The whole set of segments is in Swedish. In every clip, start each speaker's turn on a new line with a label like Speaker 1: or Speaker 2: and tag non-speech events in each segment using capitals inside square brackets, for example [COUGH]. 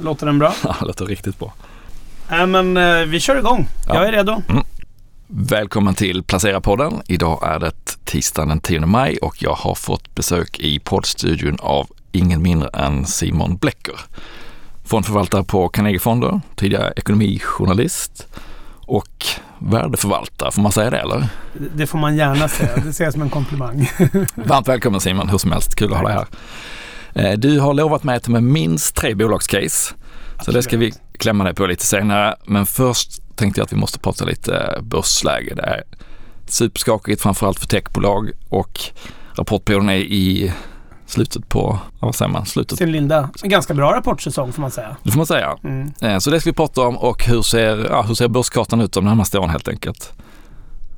Speaker 1: låter den bra?
Speaker 2: Ja, låter riktigt bra.
Speaker 1: Nej men eh, vi kör igång.
Speaker 2: Ja.
Speaker 1: Jag är redo.
Speaker 2: Välkommen till Placera-podden. Idag är det tisdagen den 10 maj och jag har fått besök i poddstudion av ingen mindre än Simon Blecker. Fondförvaltare på Carnegie Fonder, tidigare ekonomijournalist och värdeförvaltare, får man säga det eller?
Speaker 1: Det- Det får man gärna säga. Det ser jag som en komplimang. [LAUGHS]
Speaker 2: Varmt välkommen Simon, hur som helst, kul att ha dig här. Eh, Du har lovat mig att ta med minst tre bolagscase, så det ska vi klämma dig på lite senare. Men först tänkte jag att vi måste prata lite börsläge. Det är superskakigt, framförallt för techbolag och rapportperioden är i slutet på, vad säger man, slutet,
Speaker 1: Sin Linda. En ganska bra rapportsäsong får man säga.
Speaker 2: det får man säga.
Speaker 1: Mm.
Speaker 2: Eh, Så det ska vi prata om och hur ser, ja, hur ser börskartan ut de närmaste åren helt enkelt.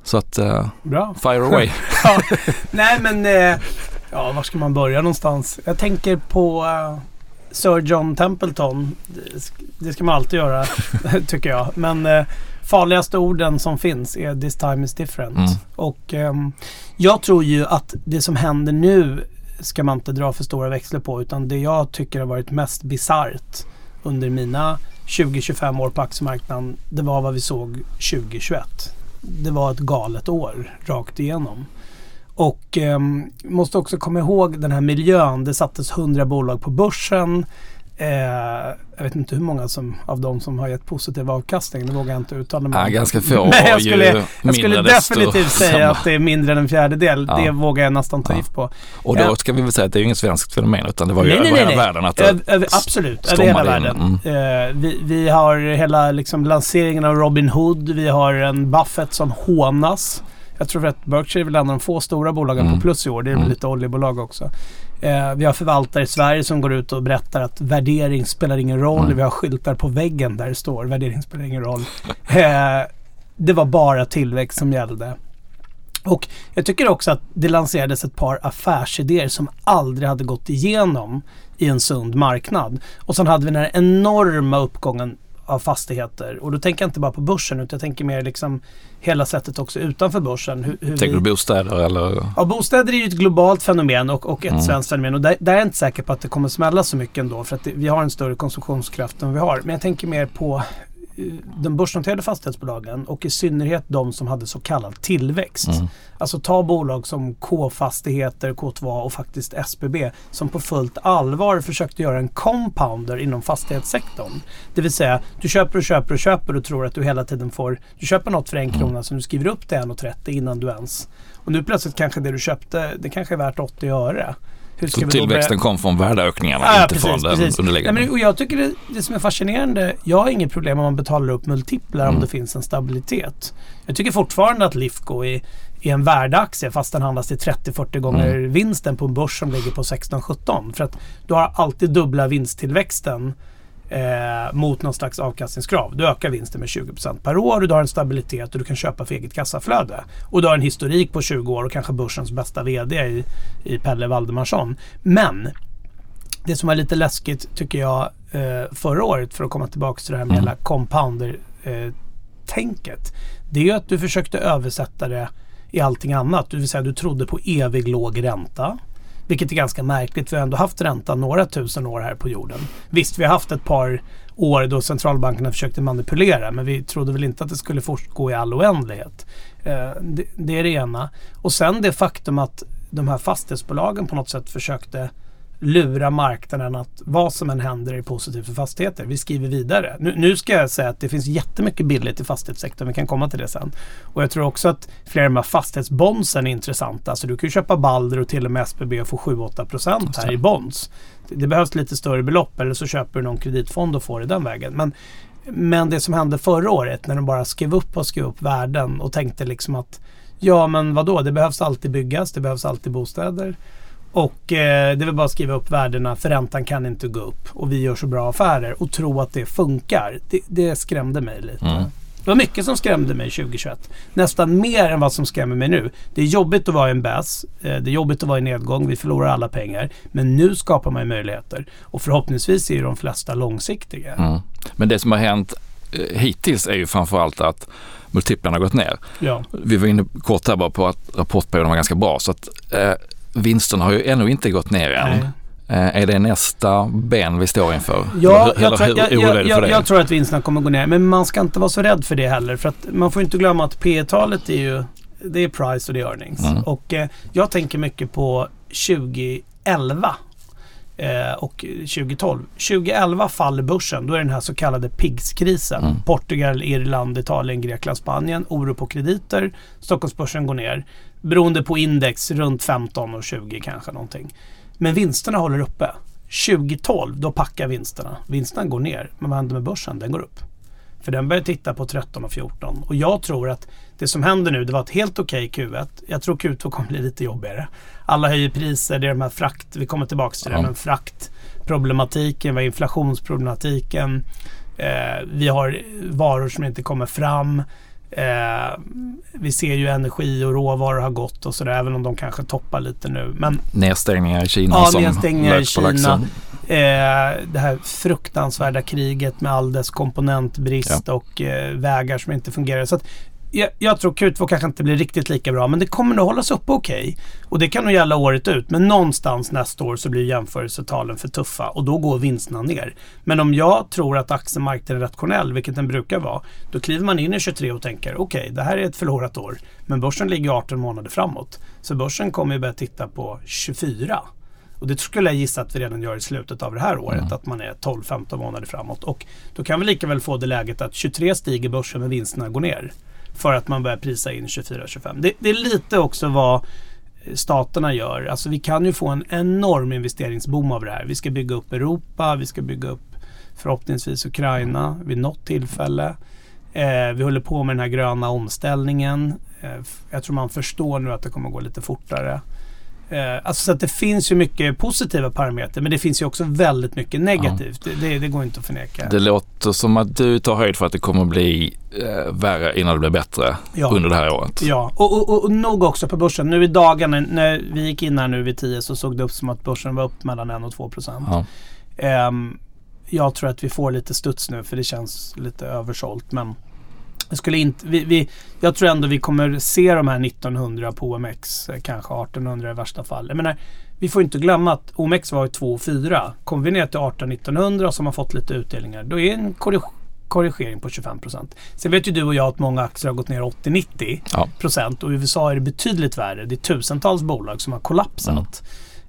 Speaker 2: Så att, eh,
Speaker 1: Bra.
Speaker 2: fire away. [LAUGHS]
Speaker 1: Ja. Nej men, eh, ja var ska man börja någonstans? Jag tänker på eh, Sir John Templeton. Det sk- Det ska man alltid göra [LAUGHS] tycker jag. Men eh, farligaste orden som finns är this time is different.
Speaker 2: Mm.
Speaker 1: Och ehm, jag tror ju att det som händer nu ska man inte dra för stora växlar på. Utan det jag tycker har varit mest bisarrt under mina 20-25 år på aktiemarknaden. Det var vad vi såg 2021. Det var ett galet år rakt igenom. Och ehm, måste också komma ihåg den här miljön. Det sattes 100 bolag på börsen. Eh, jag vet inte hur många som, av dem som har gett positiv avkastning. Det vågar jag inte uttala mig
Speaker 2: Ja,
Speaker 1: om.
Speaker 2: ganska få. [LAUGHS]
Speaker 1: Men jag skulle, jag skulle definitivt säga
Speaker 2: sämre.
Speaker 1: att det är mindre än en fjärdedel.
Speaker 2: Ja.
Speaker 1: Det vågar jag nästan ta
Speaker 2: Ja.
Speaker 1: gift på.
Speaker 2: Och då
Speaker 1: Ja.
Speaker 2: ska vi väl säga att det är ju inget svenskt fenomen utan det var ju
Speaker 1: Nej,
Speaker 2: över
Speaker 1: nej,
Speaker 2: hela
Speaker 1: nej.
Speaker 2: världen att
Speaker 1: Över, över, absolut, över hela
Speaker 2: in.
Speaker 1: världen.
Speaker 2: Mm.
Speaker 1: Eh, vi, vi har hela liksom, lanseringen av Robin Hood. Vi har en Buffett som hånas. Jag tror att Berkshire är väl en av de få stora bolagen
Speaker 2: Mm.
Speaker 1: på plus i år. Det är
Speaker 2: Mm.
Speaker 1: lite oljebolag också. Eh, vi har förvaltare i Sverige som går ut och berättar att värdering spelar ingen roll.
Speaker 2: Mm.
Speaker 1: Vi har skyltar på väggen där det står värdering spelar ingen roll. Eh, det var bara tillväxt som gällde. Och jag tycker också att det lanserades ett par affärsidéer som aldrig hade gått igenom i en sund marknad. Och sen hade vi den här enorma uppgången av fastigheter. Och då tänker jag inte bara på börsen utan jag tänker mer liksom hela sättet också utanför börsen. Hur, hur
Speaker 2: Tänker du
Speaker 1: vi,
Speaker 2: bostäder eller?
Speaker 1: ja, bostäder är ju ett globalt fenomen och, och ett
Speaker 2: Mm.
Speaker 1: svenskt fenomen. Och där, där är jag inte säker på att det kommer smälla så mycket ändå. För att det, vi har en större konsumtionskraft än vi har. Men jag tänker mer på de börsnoterade fastighetsbolagen och i synnerhet de som hade så kallad tillväxt.
Speaker 2: Mm.
Speaker 1: Alltså ta bolag som K-fastigheter, K2 och faktiskt SBB som på fullt allvar försökte göra en compounder inom fastighetssektorn. Det vill säga, du köper och köper och köper och tror att du hela tiden får... Du köper något för en krona som du skriver upp till 1,30 innan du ens... Och nu plötsligt kanske det du köpte, det kanske är värt 80 öre. Hur
Speaker 2: Så
Speaker 1: vi
Speaker 2: tillväxten kom från värdeökningarna,
Speaker 1: Ja,
Speaker 2: inte
Speaker 1: precis,
Speaker 2: från den
Speaker 1: precis. Nej,
Speaker 2: underliggande.
Speaker 1: men, och jag tycker det, det som är fascinerande, jag har inget problem om man betalar upp multiplar om
Speaker 2: Mm.
Speaker 1: det finns en stabilitet. Jag tycker fortfarande att Lifco är, är en värdeaktie fast den handlas till 30-40 gånger
Speaker 2: Mm.
Speaker 1: vinsten på en börs som ligger på 16-17. För att du har alltid dubbla vinsttillväxten eh, mot någon slags avkastningskrav. Du ökar vinsten med 20% per år och du har en stabilitet och du kan köpa för eget kassaflöde. Och du har en historik på 20 år och kanske börsens bästa VD i, i Pelle Valdemarsson. Men det som var lite läskigt tycker jag eh, förra året för att komma tillbaka till det här med
Speaker 2: Mm.
Speaker 1: hela compounder-tänket. det är att du försökte översätta det i allting annat. Det vill säga du trodde på evig låg ränta. Vilket är ganska märkligt. Vi har ändå haft ränta några tusen år här på jorden. Visst, vi har haft ett par år då centralbankerna försökte manipulera. Men vi trodde väl inte att det skulle fortgå i all oändlighet. Eh, det, det är det ena. Och sen det faktum att de här fastighetsbolagen på något sätt försökte lura marknaden att vad som än händer är positivt för fastigheter. Vi skriver vidare. Nu, nu ska jag säga att det finns jättemycket billigt i fastighetssektorn. Vi kan komma till det sen. Och jag tror också att flera av de här fastighetsbondsen är intressanta. Alltså du kan ju köpa Balder och till och med SBB och få 7-8 procent här i bonds. Det, det behövs lite större belopp eller så köper du någon kreditfond och får det den vägen. Men, men det som hände förra året när de bara skrev upp och skrev upp värden och tänkte liksom att ja men vadå, det behövs alltid byggas, det behövs alltid bostäder. Och eh, det väl bara att skriva upp värdena för räntan kan inte gå upp och vi gör så bra affärer och tro att det funkar. Det, det skrämde mig lite.
Speaker 2: Mm.
Speaker 1: Det var mycket som skrämde mig 2021. Nästan mer än vad som skrämmer mig nu. Det är jobbigt att vara i en bäs. eh, Det är jobbigt att vara i nedgång. Vi förlorar alla pengar. Men nu skapar man möjligheter. Och förhoppningsvis är ju de flesta långsiktiga.
Speaker 2: Mm. Men det som har hänt eh, hittills är ju framförallt att multiplarna har gått ner.
Speaker 1: Ja.
Speaker 2: Vi var inne kort här bara på att rapportperioden var ganska bra så att eh, vinsterna har ju ännu inte gått ner än.
Speaker 1: Nej.
Speaker 2: Eh, är det nästa ben vi står inför?
Speaker 1: Ja,
Speaker 2: Eller
Speaker 1: jag, tror, jag, jag, jag, jag tror att vinsterna kommer gå ner. Men man ska inte vara så rädd för det heller. För att man får inte glömma att P talet är ju det är price och det är earnings.
Speaker 2: Mm.
Speaker 1: Och eh, jag tänker mycket på 2011 eh, och 2012. 2011 faller börsen. Då är den här så kallade PIGS-krisen.
Speaker 2: Mm.
Speaker 1: Portugal, Irland, Italien, Grekland, Spanien. Oro på krediter. Stockholmsbörsen går ner. Beroende på index runt 15 och 20 kanske någonting. Men vinsterna håller uppe. 2012, då packar vinsterna. Vinsterna går ner. Men vad händer med börsen? Den går upp. För den börjar titta på 13 och 14. Och jag tror att det som händer nu, det var ett helt okej Q1. Jag tror Q2 kommer bli lite jobbigare. Alla höjer priser, det är de här frakt, vi kommer tillbaka till det,
Speaker 2: Ja.
Speaker 1: men fraktproblematiken, har inflationsproblematiken. Eh, vi har varor som inte kommer fram. Eh, vi ser ju energi och råvaror har gått och sådär, även om de kanske toppar lite nu. Men
Speaker 2: Nedstängningar i Kina
Speaker 1: Ja,
Speaker 2: som
Speaker 1: nedstängningar i Kina. Eh, det här fruktansvärda kriget med all dess komponentbrist och eh, vägar som inte fungerar. Så att jag, jag tror Q2 kanske inte blir riktigt lika bra men det kommer nog hållas uppe okej. Och det kan nog gälla året ut. Men någonstans nästa år så blir jämförelsetalen för tuffa och då går vinsterna ner. Men om jag tror att aktiemarknaden är rationell, vilket den brukar vara, då kliver man in i 23 och tänker okej, det här är ett förlorat år. Men börsen ligger 18 månader framåt. Så börsen kommer ju börja titta på 24. Och det skulle jag gissa att vi redan gör i slutet av det här året.
Speaker 2: Mm.
Speaker 1: Att man är 12-15 månader framåt. Och då kan vi lika väl få det läget att 23 stiger börsen men vinsterna går ner. För att man börjar prisa in 24-25. Det, det är lite också vad staterna gör. Alltså vi kan ju få en enorm investeringsboom av det här. Vi ska bygga upp Europa, vi ska bygga upp förhoppningsvis Ukraina vid något tillfälle. Eh, vi håller på med den här gröna omställningen. Eh, jag tror man förstår nu att det kommer gå lite fortare. Eh, alltså så att det finns ju mycket positiva parametrar men det finns ju också väldigt mycket negativt. Det, det, det går inte att förneka.
Speaker 2: Det låter som att du tar höjd för att det kommer bli eh, värre innan det blir bättre
Speaker 1: Ja.
Speaker 2: under det här året.
Speaker 1: Ja, och, och, och, och nog också på börsen. Nu i dagarna när vi gick in här nu vid 10 så såg det upp som att börsen var upp mellan 1 och 2 procent.
Speaker 2: Ja.
Speaker 1: Ehm, jag tror att vi får lite studs nu för det känns lite översålt. Men jag, skulle inte, vi, vi, jag tror ändå vi kommer se de här 1900 på OMX, eh, kanske 1800 i värsta fall. Jag menar, vi får inte glömma att OMX var ju 2 och 4. Kommer vi ner till 18-1900 så har fått lite utdelningar. Då är en korrig- korrigering på 25 procent. Sen vet ju du och jag att många aktier har gått ner 80-90
Speaker 2: Ja.
Speaker 1: procent och i USA är det betydligt värre. Det är tusentals bolag som har kollapsat.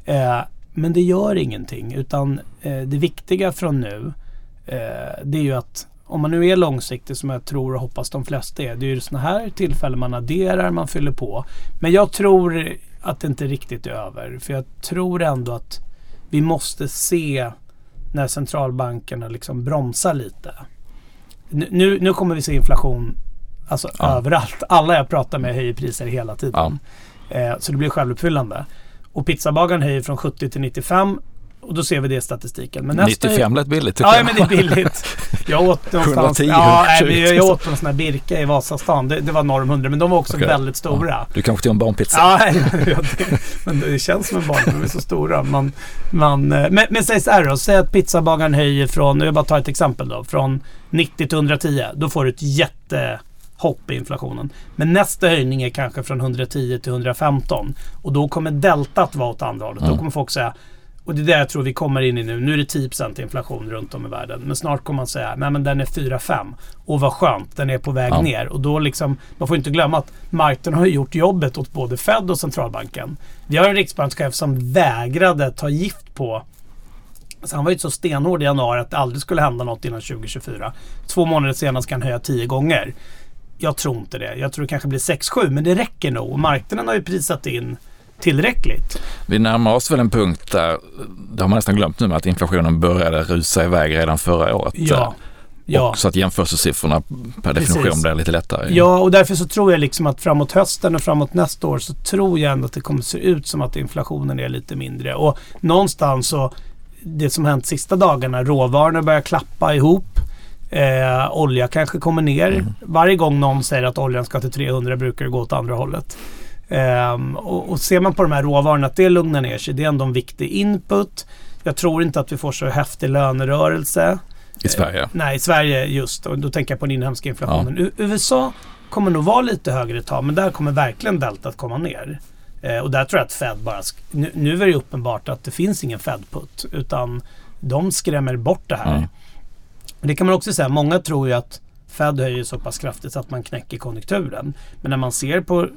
Speaker 2: Mm.
Speaker 1: Eh, men det gör ingenting utan eh, det viktiga från nu eh, det är ju att om man nu är långsiktig som jag tror och hoppas de flesta är. Det är ju sådana här tillfällen man adderar, man fyller på. Men jag tror att det inte riktigt är över. För jag tror ändå att vi måste se när centralbankerna liksom bromsar lite. Nu, nu, kommer vi se inflation alltså
Speaker 2: Ja.
Speaker 1: överallt. Alla jag pratar med höjer priser hela tiden.
Speaker 2: Ja.
Speaker 1: Eh, så det blir självuppfyllande. Och pizzabagaren höjer från 70 till 95 och då ser vi det i statistiken. Men nästa
Speaker 2: 95 lät billigt tycker
Speaker 1: Ja,
Speaker 2: jag.
Speaker 1: men det är billigt. Jag åt [LAUGHS] någonstans.
Speaker 2: 110,
Speaker 1: ja, nej, jag,
Speaker 2: 120.
Speaker 1: jag åt på en sån här Birka i Vasastan. Det, det var norr om 100 men de var också
Speaker 2: Okej.
Speaker 1: väldigt stora.
Speaker 2: Du kanske tog en barnpizza?
Speaker 1: Ja, [LAUGHS] ja, men det känns som en barn, de är så stora. Man, man, eh, men, men säg så här då, säg att pizzabagaren höjer från, jag bara tar ett exempel då, från 90 till 110. Då får du ett jättehopp i inflationen. Men nästa höjning är kanske från 110 till 115. Och då kommer deltat vara åt andra hållet. Då
Speaker 2: Mm.
Speaker 1: kommer folk säga, och det är det jag tror vi kommer in i nu. Nu är det 10% inflation runt om i världen. Men snart kommer man säga, nej men den är 4-5. Och vad skönt, den är på väg
Speaker 2: Ja.
Speaker 1: ner. Och då liksom, man får inte glömma att marknaden har gjort jobbet åt både Fed och centralbanken. Vi har en riksbankschef som vägrade ta gift på så han var ju så stenhård i januari att det aldrig skulle hända något innan 2024. Två månader senare ska han höja tio gånger. Jag tror inte det. Jag tror det kanske blir 6-7 men det räcker nog. Marknaden har ju prisat in tillräckligt.
Speaker 2: Vi närmar oss väl en punkt där, det har man nästan glömt nu, att inflationen började rusa iväg redan förra året.
Speaker 1: Ja. Ja.
Speaker 2: Och så att jämförelsesiffrorna per definition
Speaker 1: Precis.
Speaker 2: blir lite lättare.
Speaker 1: Ja, och därför så tror jag liksom att framåt hösten och framåt nästa år så tror jag ändå att det kommer se ut som att inflationen är lite mindre. Och någonstans så, det som hänt sista dagarna, råvarorna börjar klappa ihop. Eh, olja kanske kommer ner.
Speaker 2: Mm.
Speaker 1: Varje gång någon säger att oljan ska till 300 brukar det gå åt andra hållet. Ehm, och, och ser man på de här råvarorna att det lugnar ner sig, det är ändå en viktig input. Jag tror inte att vi får så häftig lönerörelse.
Speaker 2: I Sverige.
Speaker 1: Nej, i Sverige just. Och då tänker jag på den inhemska inflationen. U- USA kommer nog vara lite högre ett tag, men där kommer verkligen deltat komma ner. Eh, och där tror jag att Fed bara... Nu, nu är det uppenbart att det finns ingen Fed-putt. Utan de skrämmer bort det här.
Speaker 2: Mm.
Speaker 1: Det kan man också säga. Många tror ju att Fed höjer så pass kraftigt så att man knäcker konjunkturen. Men när man ser på...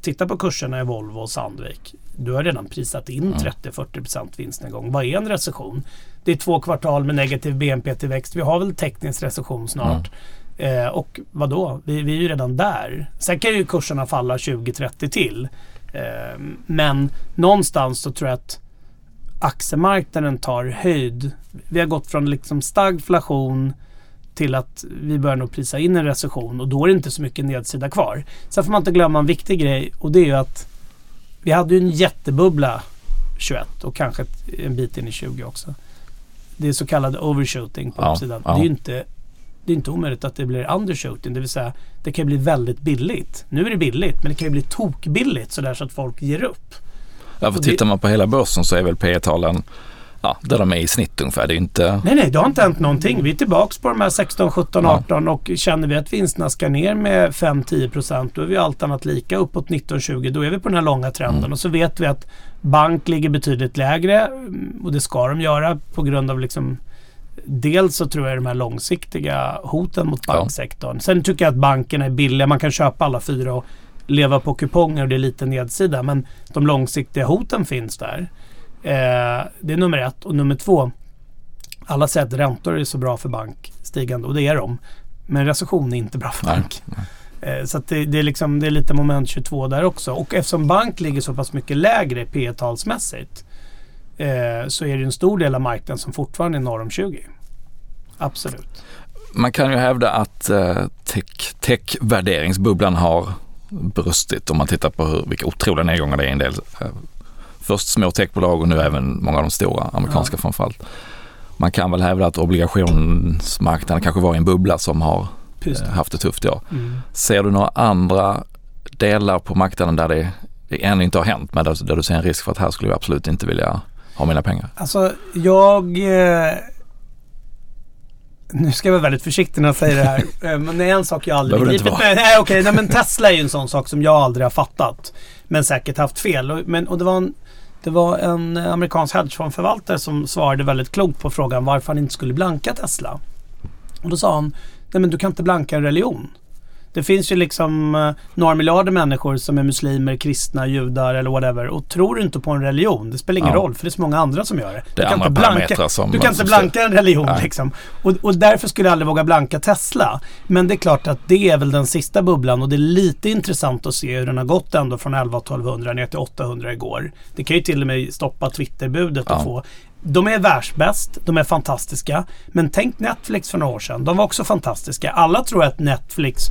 Speaker 1: Tittar på kurserna i Volvo och Sandvik. Du har redan prisat in 30-40% vinstnedgång. Vad är en recession? Det är två kvartal med negativ BNP-tillväxt. Vi har väl teknisk recession snart. Eh, och vad då? Vi, vi är ju redan där. Sen kan ju kurserna falla 20-30 till. Eh, men någonstans så tror jag att aktiemarknaden tar höjd. Vi har gått från liksom stagflation till att vi börjar nog prisa in en recession och då är det inte så mycket nedsida kvar. Sen får man inte glömma en viktig grej och det är ju att vi hade ju en jättebubbla 21 och kanske en bit in i 20 också. Det är så kallad overshooting på
Speaker 2: Ja,
Speaker 1: uppsidan.
Speaker 2: ja.
Speaker 1: Det är ju inte det är inte omöjligt att det blir undershooting. Det vill säga det kan bli väldigt billigt. Nu är det billigt men det kan ju bli tokbilligt sådär så att folk ger upp.
Speaker 2: Ja, för
Speaker 1: Och det-
Speaker 2: tittar man på hela börsen så är väl P talen ja, där de är i snitt ungefär. Det är inte...
Speaker 1: Nej, nej, det har inte hänt någonting. Vi är tillbaks på de här 16, 17,
Speaker 2: Ja.
Speaker 1: 18 och känner vi att vinsterna ska ner med 5-10 procent då är vi allt annat lika uppåt 19, 20. Då är vi på den här långa trenden
Speaker 2: Mm.
Speaker 1: och så vet vi att bank ligger betydligt lägre mm, och det ska de göra på grund av liksom Dels så tror jag de här långsiktiga hoten mot
Speaker 2: Ja.
Speaker 1: banksektorn. Sen tycker jag att bankerna är billiga. Man kan köpa alla fyra och leva på kuponger och det är lite nedsida. Men de långsiktiga hoten finns där. Eh, det är nummer ett. Och nummer två. Alla säger att räntor är så bra för bank stigande och det är de. Men recession är inte bra för
Speaker 2: Nej,
Speaker 1: bank. Eh, så det, det, är liksom, det är lite moment 22 där också. Och eftersom bank ligger så pass mycket lägre P talsmässigt eh, så är det en stor del av marknaden som fortfarande är norr om 20. Absolut.
Speaker 2: Man kan ju hävda att eh, tech- tech-värderingsbubblan har brustit om man tittar på hur, vilka otroliga nedgångar det är i en del. Först små techbolag och nu även många av de stora amerikanska
Speaker 1: Ja.
Speaker 2: framförallt. Man kan väl hävda att obligationsmarknaden kanske var i en bubbla som har
Speaker 1: Just
Speaker 2: eh, haft det tufft år.
Speaker 1: Mm.
Speaker 2: Ser du några andra delar på marknaden där det, det ännu inte har hänt men där, där du ser en risk för att här skulle jag absolut inte vilja ha mina pengar?
Speaker 1: Alltså, jag... Eh, nu ska jag vara väldigt försiktig när jag säger det här. [LAUGHS] Eh, men det är en sak jag aldrig begripit. Nej, okej. Nej, men Tesla är ju en sån sak som jag aldrig har fattat. Men säkert haft fel. Men, och det var en... Det var en eh, amerikansk hedgefondförvaltare som svarade väldigt klokt på frågan varför han inte skulle blanka Tesla. Och då sa han, nej men du kan inte blanka en religion. Det finns ju liksom eh, några miljarder människor som är muslimer, kristna, judar eller whatever. Och tror du inte på en religion, det spelar ingen
Speaker 2: Ja.
Speaker 1: roll för det är så många andra som gör det.
Speaker 2: Det är
Speaker 1: du kan
Speaker 2: andra
Speaker 1: inte blanka,
Speaker 2: som...
Speaker 1: du kan inte blanka en religion
Speaker 2: Nej.
Speaker 1: liksom. Och, och därför skulle jag aldrig våga blanka Tesla. Men det är klart att det är väl den sista bubblan och det är lite intressant att se hur den har gått ändå från 11-1200 ner till 800 igår. Det kan ju till och med stoppa Twitterbudet och
Speaker 2: Ja.
Speaker 1: få de är världsbäst, de är fantastiska. Men tänk Netflix för några år sedan. De var också fantastiska. Alla tror att Netflix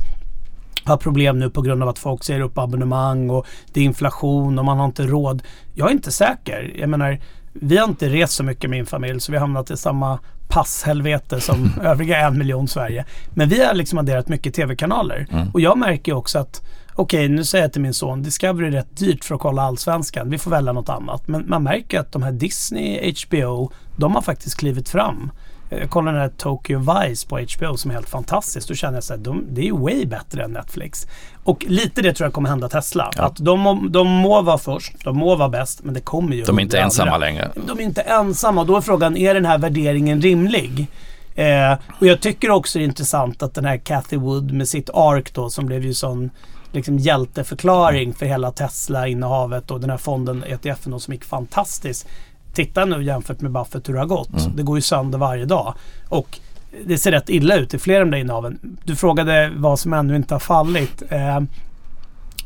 Speaker 1: har problem nu på grund av att folk säger upp abonnemang och det är inflation och man har inte råd. Jag är inte säker. Jag menar, vi har inte rest så mycket med min familj så vi har hamnat i samma passhelvete som [LAUGHS] övriga en miljon Sverige. Men vi har liksom adderat mycket tv-kanaler.
Speaker 2: Mm.
Speaker 1: Och jag märker också att Okej, nu säger jag till min son Discovery är rätt dyrt för att kolla Allsvenskan. Vi får välja något annat. Men man märker att de här Disney, HBO, de har faktiskt klivit fram. Eh, Jag kollar den här Tokyo Vice på HBO som är helt fantastiskt. Då känner jag så här, de, det är way bättre än Netflix. Och lite det tror jag kommer hända Tesla.
Speaker 2: Ja.
Speaker 1: Att de, må- de må vara först, de må vara bäst, men det kommer ju
Speaker 2: De är inte ensamma
Speaker 1: andra.
Speaker 2: längre.
Speaker 1: De är inte ensamma och då är frågan, är den här värderingen rimlig? Eh, och jag tycker också det är intressant att den här Cathy Wood med sitt ARK då som blev ju sån liksom hjälteförklaring för hela Tesla-innehavet och den här fonden ETFen då, som gick fantastiskt. Titta nu jämfört med Buffett hur det har gått.
Speaker 2: Mm.
Speaker 1: Det går ju sönder varje dag. Och det ser rätt illa ut i flera av de där innehaven. Du frågade vad som ännu inte har fallit. Eh,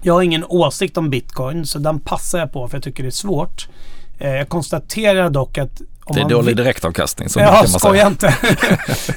Speaker 1: jag har ingen åsikt om bitcoin så den passar jag på för jag tycker det är svårt. Eh, jag konstaterar dock att om
Speaker 2: Det är dålig
Speaker 1: vill-
Speaker 2: direktavkastning. Så
Speaker 1: Ja,
Speaker 2: kan man säga.
Speaker 1: inte. [LAUGHS]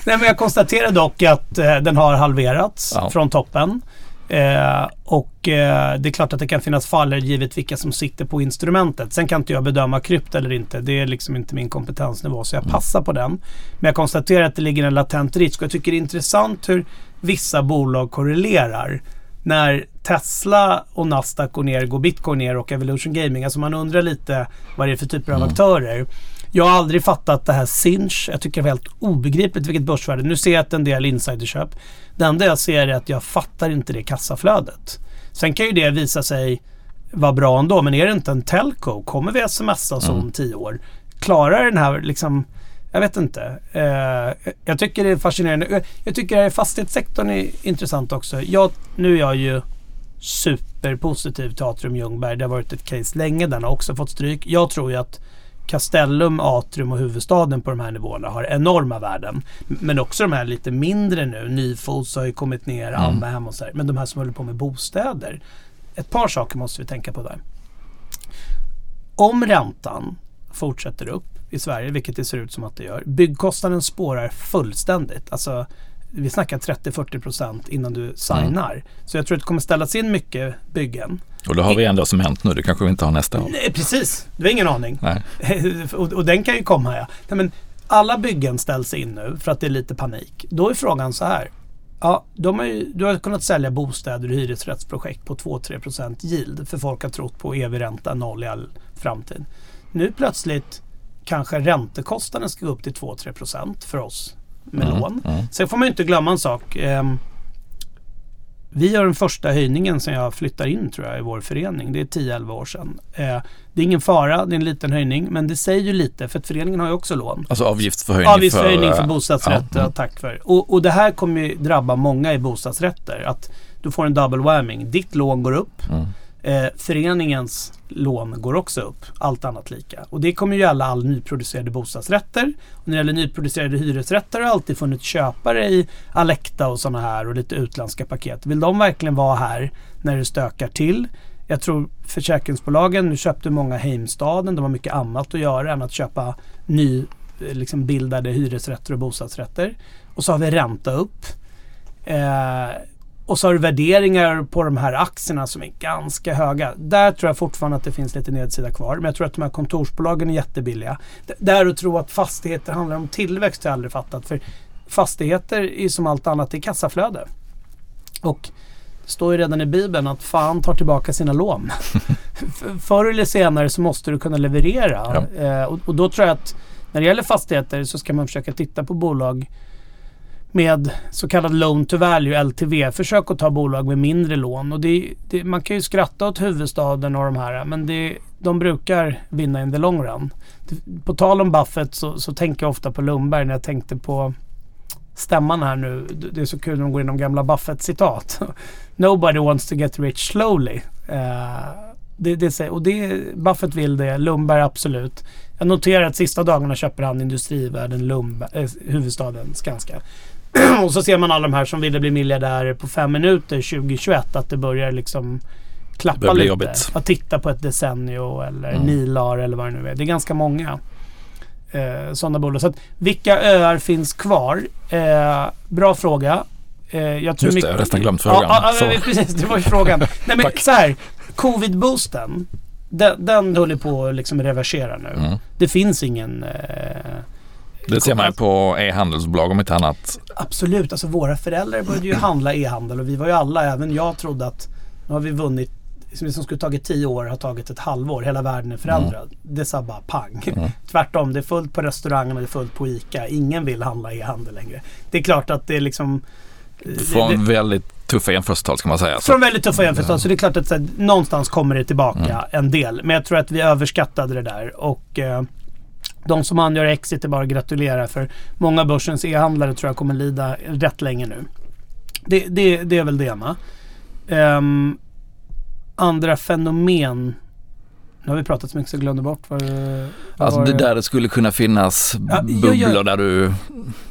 Speaker 1: Nej, men jag konstaterar dock att eh, den har halverats
Speaker 2: Ja.
Speaker 1: från toppen. Eh, och eh, det är klart att det kan finnas faller givet vilka som sitter på instrumentet. Sen kan inte jag bedöma krypt eller inte. Det är liksom inte min kompetensnivå så jag
Speaker 2: Mm.
Speaker 1: passar på den. Men jag konstaterar att det ligger en latent risk och jag tycker det är intressant hur vissa bolag korrelerar. När Tesla och Nasdaq går ner, går Bitcoin ner och Evolution Gaming. Alltså man undrar lite vad det är för typer av
Speaker 2: Mm.
Speaker 1: aktörer. Jag har aldrig fattat det här Sinch. Jag tycker det är helt obegripligt vilket börsvärde. Nu ser jag att en del insiderköp. Det enda jag ser är att jag fattar inte det kassaflödet. Sen kan ju det visa sig vara bra ändå. Men är det inte en telco, kommer vi smsa så om
Speaker 2: Mm.
Speaker 1: tio år? Klarar den här liksom jag vet inte. Eh, jag tycker det är fascinerande. Jag- tycker att fastighetssektorn är intressant också. Jag, nu är jag ju superpositiv till Atrium Ljungberg. Det har varit ett case länge. Den har också fått stryk. Jag tror ju att Castellum, Atrium och huvudstaden på de här nivåerna har enorma värden. Men också de här lite mindre nu. Nyfos har ju kommit ner,
Speaker 2: Mm.
Speaker 1: Amhem och så här. Men de här som håller på med bostäder. Ett par saker måste vi tänka på där. Om räntan fortsätter upp i Sverige, vilket det ser ut som att det gör. Byggkostnaden spårar fullständigt. Alltså, vi snackar 30-40 procent innan du signar. Så jag tror att det kommer ställas in mycket byggen.
Speaker 2: Och då har vi ändå cement nu, det kanske vi inte har nästa år.
Speaker 1: Nej, precis, du har ingen aning. [LAUGHS] Och, och den kan ju komma ja. Nej, men alla byggen ställs in nu för att det är lite panik. Då är frågan så här. Ja, de har ju, du har kunnat sälja bostäder och hyresrättsprojekt på 2-3% yield för folk har trott på evig ränta, noll i all framtid. Nu plötsligt kanske räntekostnaden ska gå upp till 2-3% för oss med
Speaker 2: Mm,
Speaker 1: lån.
Speaker 2: mm.
Speaker 1: Sen får man ju inte glömma en sak. Ehm, vi gör den första höjningen som jag flyttar in tror jag i vår förening. Det är 10-11 år sedan. Eh, det är ingen fara, det är en liten höjning. Men det säger ju lite för att föreningen har ju också lån.
Speaker 2: Alltså avgiftsförhöjning
Speaker 1: Avgiftshöjning för
Speaker 2: eh,
Speaker 1: bostadsrätter,
Speaker 2: ja, mm.
Speaker 1: tack för. Och, och det här kommer ju drabba många i bostadsrätter. Att du får en double whamming. Ditt lån går upp.
Speaker 2: Mm.
Speaker 1: Eh, föreningens lån går också upp, allt annat lika. Och det kommer ju gälla all nyproducerade bostadsrätter. Och när det gäller nyproducerade hyresrätter har det alltid funnits köpare i Alecta och sådana här och lite utländska paket. Vill de verkligen vara här när det stökar till? Jag tror försäkringsbolagen, nu köpte många Heimstaden, de har mycket annat att göra än att köpa ny eh, liksom bildade hyresrätter och bostadsrätter. Och så har vi ränta upp. Eh, och så har du värderingar på de här aktierna som är ganska höga. Där tror jag fortfarande att det finns lite nedsida kvar. Men jag tror att de här kontorsbolagen är jättebilliga. D- där att tro att fastigheter handlar om tillväxt har jag aldrig fattat. För fastigheter är som allt annat, det är kassaflöde. Och det står ju redan i Bibeln att fan tar tillbaka sina lån. [LAUGHS] Förr eller senare så måste du kunna leverera. Eh, och, och då tror jag att när det gäller fastigheter så ska man försöka titta på bolag med så kallad loan to value, LTV. Försök att ta bolag med mindre lån. Och det, det, man kan ju skratta åt huvudstaden och de här men det, de brukar vinna in the long run. På tal om Buffett så, så tänker jag ofta på Lundberg när jag tänkte på stämman här nu. Det- är så kul när de går igenom gamla Buffett-citat. [LAUGHS] Nobody wants to get rich slowly. Uh, det, det, säger- och det, Buffett vill det, Lundberg absolut. Jag noterar att sista dagarna köper han Industrivärden, Lundberg, eh, huvudstaden Skanska. [CLEARS THROAT] och så ser man alla de här som ville bli miljardärer på fem minuter 2021 att det börjar liksom klappa
Speaker 2: börjar
Speaker 1: lite.
Speaker 2: jobbigt.
Speaker 1: Att titta på ett Decennio eller
Speaker 2: Mm.
Speaker 1: Nilar eller vad det nu är. Det är ganska många eh, sådana bolag. Så att, vilka öar finns kvar? Eh, bra fråga. Eh, jag tror
Speaker 2: Just det, jag har nästan glömt frågan.
Speaker 1: Ja, ja, ja, [LAUGHS] precis. Det var ju frågan. [LAUGHS] Nej, men så här. Covid-boosten. Den, den håller på att liksom reversera nu.
Speaker 2: Mm.
Speaker 1: Det finns ingen... Eh,
Speaker 2: Det ser man ju på e-handelsbolag om inte annat.
Speaker 1: Absolut, alltså våra föräldrar började ju handla e-handel och vi var ju alla, även jag trodde att nu har vi vunnit, som det som skulle tagit tio år har tagit ett halvår, hela världen är förändrad. Det sa bara pang.
Speaker 2: Mm. [LAUGHS]
Speaker 1: Tvärtom, det är fullt på restaurangerna, det är fullt på ICA. Ingen vill handla e-handel längre. Det är klart att det är liksom... eh, det-
Speaker 2: Från
Speaker 1: det,
Speaker 2: väldigt tuffa jämförelsetal ska man säga.
Speaker 1: Från väldigt tuffa jämförelser. Så det är klart att här, någonstans kommer det tillbaka
Speaker 2: Mm.
Speaker 1: en del. Men jag tror att vi överskattade det där. Och eh, de som angör exit är bara att gratulera. För många av börsens e-handlare tror jag kommer lida rätt länge nu. Det, det, det är väl det ena. Um, ehm, andra fenomen. Nu har vi pratat så mycket så jag glömde bort vad,
Speaker 2: alltså
Speaker 1: var
Speaker 2: det där det skulle kunna finnas
Speaker 1: Ja, ja,
Speaker 2: bubblor
Speaker 1: ja.
Speaker 2: där du,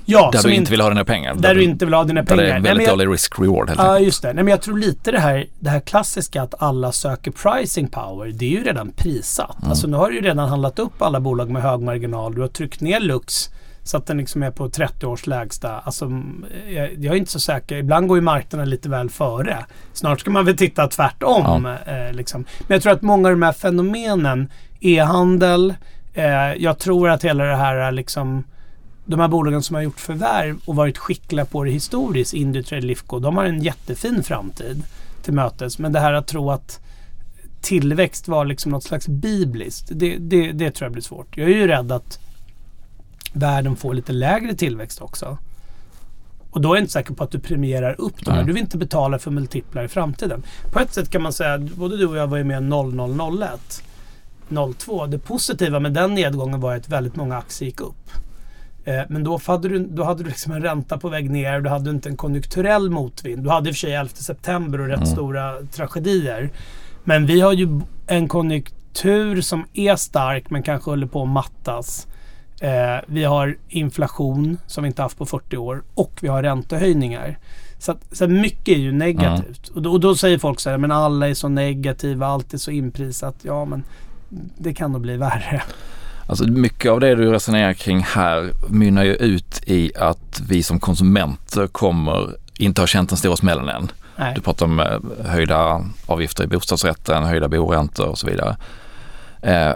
Speaker 2: där du inte vill ha dina pengar.
Speaker 1: Där du inte vill ha dina
Speaker 2: Där
Speaker 1: pengar.
Speaker 2: det är väldigt dålig risk-reward helt
Speaker 1: Ja, just det. Nej, men jag tror lite det här, det här klassiska att alla söker pricing power. Det är ju redan prissatt.
Speaker 2: Mm.
Speaker 1: Alltså nu har du ju redan handlat upp alla bolag med hög marginal. Du har tryckt ner Lux så att den liksom är på 30 års lägsta. Alltså, jag, jag är inte så säker. Ibland går ju marknaden lite väl före. Snart ska man väl titta tvärtom. Eh, liksom. Men jag tror att många av de här fenomenen, e-handel, eh, jag tror att hela det här liksom de här bolagen som har gjort förvärv och varit skickliga på det historiskt, Indutrade, Lifco, de har en jättefin framtid till mötes. Men det här att tro att tillväxt var liksom något slags bibliskt, det, det, det tror jag blir svårt. Jag är ju rädd att världen får lite lägre tillväxt också. Och då är jag inte säker på att du premierar upp dem. Du vill inte betala för multiplar i framtiden. På ett sätt kan man säga både du och jag var ju med 0001. 02. Det positiva med den nedgången var att väldigt många aktier gick upp. Eh, Men då hade du, då hade du liksom en ränta på väg ner. Du hade inte en konjunkturell motvind. Du hade i och för sig 11 september och rätt
Speaker 2: Mm.
Speaker 1: stora tragedier. Men vi har ju en konjunktur som är stark men kanske håller på att mattas. Eh, vi har inflation som vi inte haft på 40 år och vi har räntehöjningar. Så, att, så mycket är ju negativt. Och, då, och då säger folk så här, men alla är så negativa, allt är så inprisat. Ja, men det kan nog bli värre.
Speaker 2: Alltså mycket av det du resonerar kring här mynnar ju ut i att vi som konsumenter kommer inte ha känt den stora smällen än.
Speaker 1: Nej.
Speaker 2: Du pratar om eh, höjda avgifter i bostadsrätten, höjda boräntor och så vidare. Eh,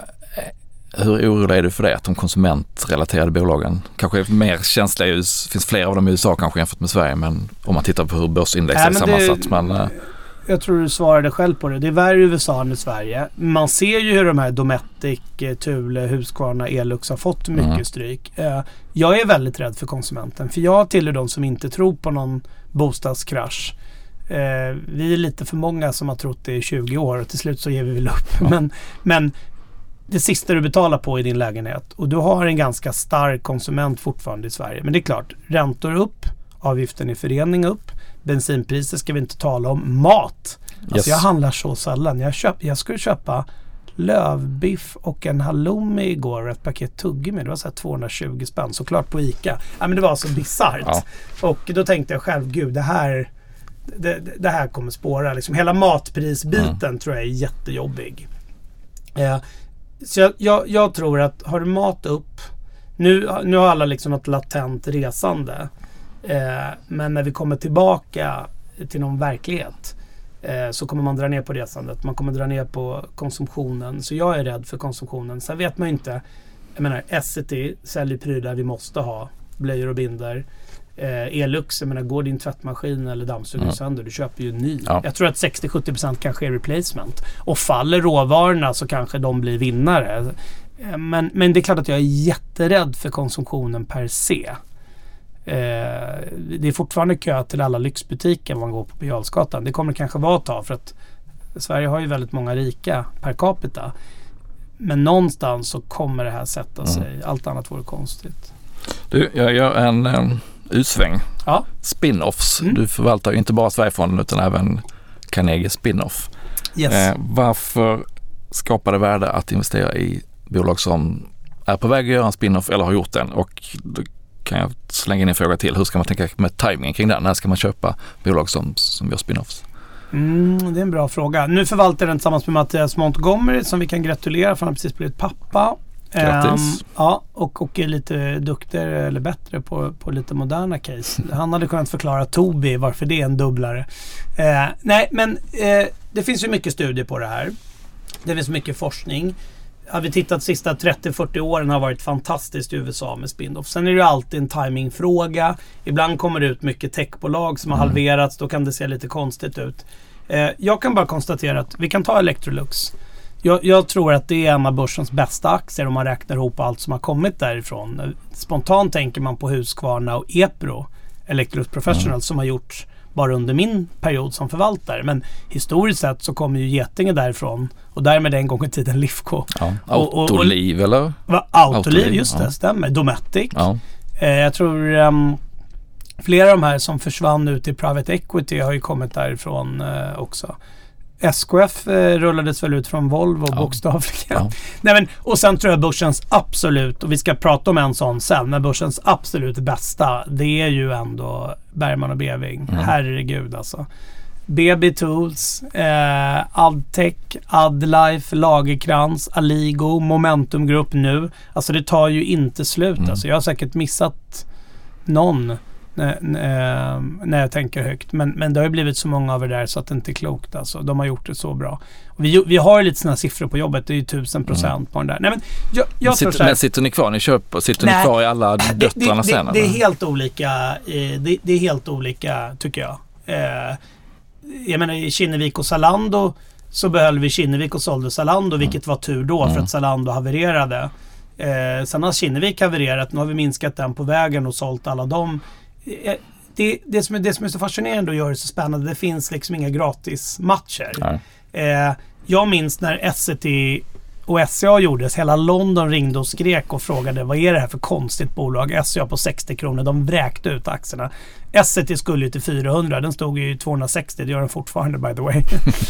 Speaker 2: hur orolig är du för det? Att de konsumentrelaterade bolagen kanske är mer känsliga, i US- finns fler av dem i USA kanske jämfört med Sverige men om man tittar på hur börsindex är
Speaker 1: det-
Speaker 2: sammansatt. Men, eh,
Speaker 1: Jag tror du svarade själv på det. Det är värre i USA än i Sverige. Man ser ju hur de här Dometic, eh, Thule, Husqvarna, Elux har fått mycket
Speaker 2: Mm.
Speaker 1: stryk. Eh, Jag är väldigt rädd för konsumenten. För jag tillhör de som inte tror på någon bostadskrasch. Vi är lite för många som har trott det i 20 år och till slut så ger vi väl upp.
Speaker 2: Ja.
Speaker 1: Men, men det sista du betalar på i din lägenhet och du har en ganska stark konsument fortfarande i Sverige. Men det är klart, räntor upp, avgiften i förening upp, bensinpriser ska vi inte tala om, mat. Alltså
Speaker 2: Yes.
Speaker 1: jag handlar så sällan. Jag, köp, jag skulle köpa lövbiff och en halloumi igår och ett paket tuggummi. Det var så här 220 spänn, såklart på ICA. Ja, men det var så bisarrt.
Speaker 2: Ja.
Speaker 1: Och då tänkte jag själv, gud det här, det, det här kommer spåra. Liksom, hela matprisbiten
Speaker 2: Mm.
Speaker 1: tror jag är jättejobbig. Eh, så jag, jag, jag tror att har du mat upp, nu, nu har alla liksom något latent resande. Eh, men när vi kommer tillbaka till någon verklighet eh, så kommer man dra ner på resandet. Man kommer dra ner på konsumtionen. Så jag är rädd för konsumtionen. Sen vet man ju inte. Jag menar Essity säljer prylar vi måste ha. Blöjor och binder. Eh, Elux, jag menar går din tvättmaskin eller dammsugare
Speaker 2: Mm.
Speaker 1: sönder, du köper ju en ny.
Speaker 2: Ja.
Speaker 1: Jag tror att 60-70% kanske är replacement. Och faller råvarorna så kanske de blir vinnare. Eh, Men, men det är klart att jag är jätterädd för konsumtionen per se. Eh, det är fortfarande kö till alla lyxbutiker man går på Birger Jarlsgatan. Det kommer kanske vara ett tag för att Sverige har ju väldigt många rika per capita. Men någonstans så kommer det här sätta
Speaker 2: Mm.
Speaker 1: sig. Allt annat vore konstigt.
Speaker 2: Du, jag gör en um, utsväng.
Speaker 1: Ja.
Speaker 2: Spin-offs.
Speaker 1: Mm.
Speaker 2: Du förvaltar ju inte bara Sverigefonden utan även Carnegie Spin-off.
Speaker 1: Yes.
Speaker 2: Eh, varför skapar det värde att investera i bolag som är på väg att göra en spin-off eller har gjort den? Och då kan jag slänga in en fråga till. Hur ska man tänka med timingen kring den? När ska man köpa bolag som, som gör spin-offs?
Speaker 1: Mm, det är en bra fråga. Nu förvaltar den tillsammans med Mattias Montgomery som vi kan gratulera för han har precis blivit pappa.
Speaker 2: Grattis.
Speaker 1: Ehm, ja, och, och är lite duktigare eller bättre på, på lite moderna case. [LAUGHS] Han hade kunnat förklara Tobi varför det är en dubblare. Eh, nej, men eh, det finns ju mycket studier på det här. Det finns mycket forskning. Har vi tittat sista 30-40 åren har varit fantastiskt i USA med spin-off. Sen är det ju alltid en timingfråga. Ibland kommer det ut mycket techbolag som har
Speaker 2: Mm.
Speaker 1: halverats. Då kan det se lite konstigt ut. Eh, jag kan bara konstatera att vi kan ta Electrolux. Jag, jag tror att det är en av börsens bästa aktier om man räknar ihop allt som har kommit därifrån. Spontant tänker man på Husqvarna och Epro, Electrolux Professional,
Speaker 2: Mm.
Speaker 1: som har gjort bara under min period som förvaltare. Men historiskt sett så kommer ju Getinge därifrån och därmed en gång i tiden Lifco.
Speaker 2: Ja.
Speaker 1: Och- och- och-
Speaker 2: Autoliv eller?
Speaker 1: Va, Autoliv,
Speaker 2: Autoliv,
Speaker 1: just det,
Speaker 2: ja.
Speaker 1: stämmer. Dometic.
Speaker 2: Ja.
Speaker 1: Eh, jag tror ehm, flera av de här som försvann ut i private equity har ju kommit därifrån eh, också. SKF eh, rullades väl ut från Volvo
Speaker 2: Ja.
Speaker 1: bokstavligen.
Speaker 2: Ja.
Speaker 1: Nej, men, och sen tror jag börsens absolut, och vi ska prata om en sån sen, men börsens absolut bästa det är ju ändå Bergman och Beving.
Speaker 2: Mm.
Speaker 1: Herregud alltså. BB Tools, eh, Adtech, Adlife, Lagerkrans, Aligo, Momentum Group nu. Alltså det tar ju inte slut.
Speaker 2: Mm.
Speaker 1: Alltså, jag har säkert missat någon när, jag tänker högt. Men, men det har ju blivit så många av det där så att det inte är klokt. Alltså. De har gjort det så bra. Och vi, vi har ju lite sådana siffror på jobbet. Det är ju tusen procent på den där. Nej, men jag, jag
Speaker 2: sitter,
Speaker 1: här,
Speaker 2: men sitter ni kvar? Ni köper, sitter
Speaker 1: Nej.
Speaker 2: ni kvar i alla
Speaker 1: det,
Speaker 2: döttrarna
Speaker 1: det,
Speaker 2: sen?
Speaker 1: det, det är helt olika. Det, det är helt olika tycker jag. Eh, Jag menar i Kinnevik och Zalando så behöll vi Kinnevik och sålde Zalando vilket var tur då för
Speaker 2: Mm.
Speaker 1: att Zalando havererade. Eh, sen har Kinnevik havererat. Nu har vi minskat den på vägen och sålt alla dem. Eh, det, det, som är, det som är så fascinerande och gör det så spännande, det finns liksom inga gratismatcher. Eh, jag minns när SCT och SCA gjordes. Hela London ringde och skrek och frågade vad är det här för konstigt bolag? SCA på 60 kronor. De vräkte ut aktierna. SCT skulle ju till 400. Den stod ju 260. Det gör den fortfarande by the way.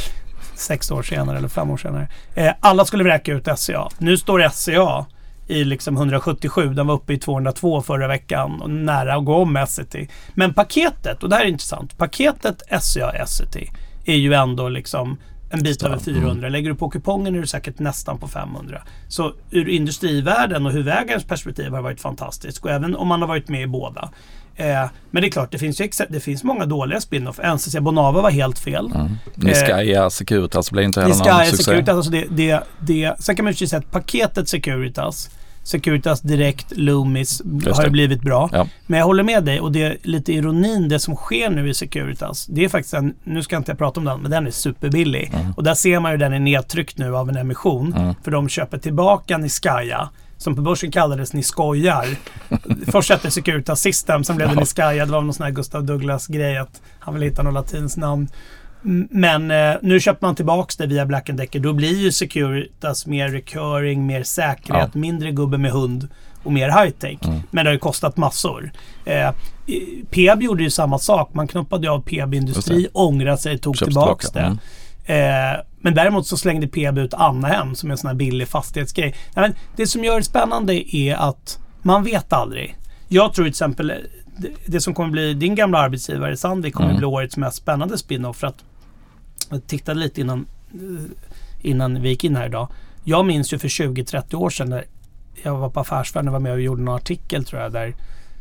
Speaker 1: [LAUGHS] Sex år senare eller fem år senare. Eh, alla skulle vräka ut SCA. Nu står SCA i liksom 177. Den var uppe i 202 förra veckan och nära att gå om Essity. Men paketet, och det här är intressant. Paketet SCA Essity är ju ändå liksom en bit över 400. Mm. Lägger du på kupongen är du säkert nästan på 500. Så ur industrivärlden och huvudägarens perspektiv har det varit fantastiskt. Och även om man har varit med i båda. Eh, men det är klart, det finns, ju det finns många dåliga spin-off. NCC Bonava var helt fel. Mm.
Speaker 2: Niscaya eh, Securitas blev inte heller någon succé.
Speaker 1: Securitas, alltså det, det, det, sen kan man ju säga att paketet Securitas Securitas Direkt, Loomis har ju blivit bra. Ja. Men jag håller med dig och det är lite ironin det som sker nu i Securitas. Det är faktiskt en, nu ska inte jag prata om den, men den är superbillig. Mm. Och där ser man ju den är nedtryckt nu av en emission. Mm. För de köper tillbaka Niskaya som på börsen kallades Ni skojar. [LAUGHS] Först hette Securitas System, sen blev det Niskaya. Det var någon sån här Gustav Douglas-grej att han vill hitta något latinskt namn. Men eh, nu köper man tillbaks det via Black Decker. Då blir ju Securitas mer recurring, mer säkerhet, ja. mindre gubbe med hund och mer high-tech. Mm. Men det har ju kostat massor. Eh, Peab gjorde ju samma sak. Man knoppade av Peab Industri, ångrade sig, tog Köps tillbaks det. Mm. Eh, men däremot så slängde Peab ut Annahem som är en sån här billig fastighetsgrej. Nej, det som gör det spännande är att man vet aldrig. Jag tror till exempel det, det som kommer bli din gamla arbetsgivare Sandvik kommer mm. bli årets mest spännande spin-off för att jag tittade lite innan, eh, innan vi gick in här idag. Jag minns ju för 20-30 år sedan när jag var på Affärsvärlden och var med och gjorde en artikel tror jag där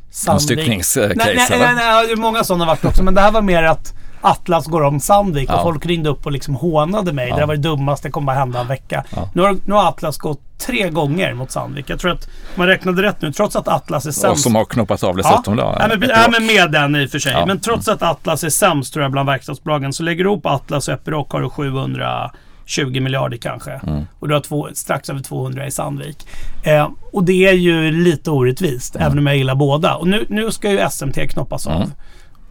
Speaker 2: Sandvik... styckningscase
Speaker 1: nej, nej, nej, nej, många sådana varit också. Men det här var mer att Atlas går om Sandvik ja. och folk ringde upp och liksom hånade mig. Ja. Det var det dummaste, det kommer bara hända en vecka. Ja. Nu, har, nu har Atlas gått tre gånger mot Sandvik. Jag tror att man räknade rätt nu, trots att Atlas är sämst. Och
Speaker 2: som har knoppat av dessutom
Speaker 1: ja. då. Men, ja, men med den i och för sig. Men trots att Atlas är sämst tror jag bland verkstadsbolagen så lägger du ihop Atlas och Epiroc har du 720 miljarder kanske. Mm. Och du har två, strax över 200 i Sandvik. Eh, och det är ju lite orättvist, mm. även om jag gillar båda. Och nu, nu ska ju SMT knoppas av. Mm.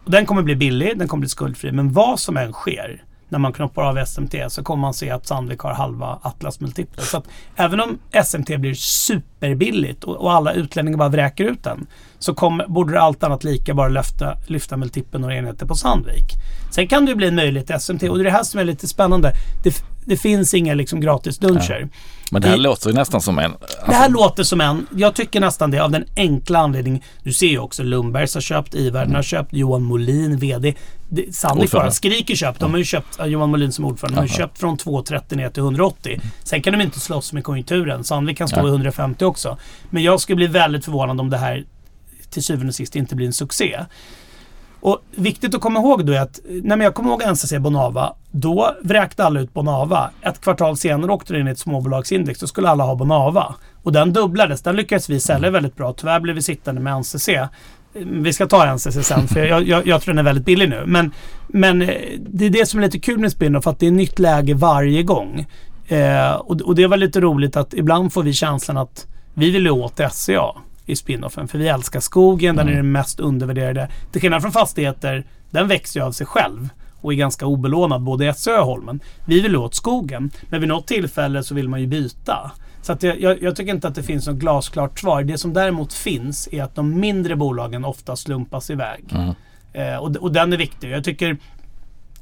Speaker 1: Och den kommer bli billig, den kommer bli skuldfri. Men vad som än sker när man knoppar av SMT så kommer man se att Sandvik har halva Atlas multipler. Så att även om SMT blir superbilligt och, och alla utlänningar bara vräker ut den så kommer, borde det allt annat lika bara lyfta, lyfta multipeln några enheter på Sandvik. Sen kan det bli en möjlighet till SMT och det är det här som är lite spännande. Det, det finns inga liksom gratis duncher. Ja.
Speaker 2: Men det här det, låter ju nästan som en...
Speaker 1: Alltså. Det här låter som en. Jag tycker nästan det av den enkla anledningen. Du ser ju också Lundbergs har köpt, Iverden mm. har köpt, Johan Molin, VD. Sandvik bara skriker köp. De har ju köpt, Johan Molin som ordförande, de har ju köpt från 2,30 ner till 180. Mm. Sen kan de inte slåss med konjunkturen. Sandvik kan stå ja. i 150 också. Men jag skulle bli väldigt förvånad om det här till syvende och sist inte blir en succé. Och Viktigt att komma ihåg då är att, när jag kommer ihåg NCC Bonava, då vräkte alla ut Bonava. Ett kvartal senare åkte det in i ett småbolagsindex, då skulle alla ha Bonava. Och den dubblades, den lyckades vi sälja mm. väldigt bra. Tyvärr blev vi sittande med NCC. Vi ska ta NCC sen för jag, jag, jag tror den är väldigt billig nu. Men, men eh, det är det som är lite kul med Spinoff, att det är nytt läge varje gång. Eh, och, och det var lite roligt att ibland får vi känslan att vi vill åt SCA i spinoffen. För vi älskar skogen, den är mm. den mest undervärderade. Till skillnad från fastigheter, den växer ju av sig själv och är ganska obelånad både i SÖ och Holmen. Vi vill åt skogen, men vid något tillfälle så vill man ju byta. Så att jag, jag, jag, tycker inte att det finns något glasklart svar. Det som däremot finns är att de mindre bolagen ofta slumpas iväg. Mm. Eh, och, och den är viktig. Jag tycker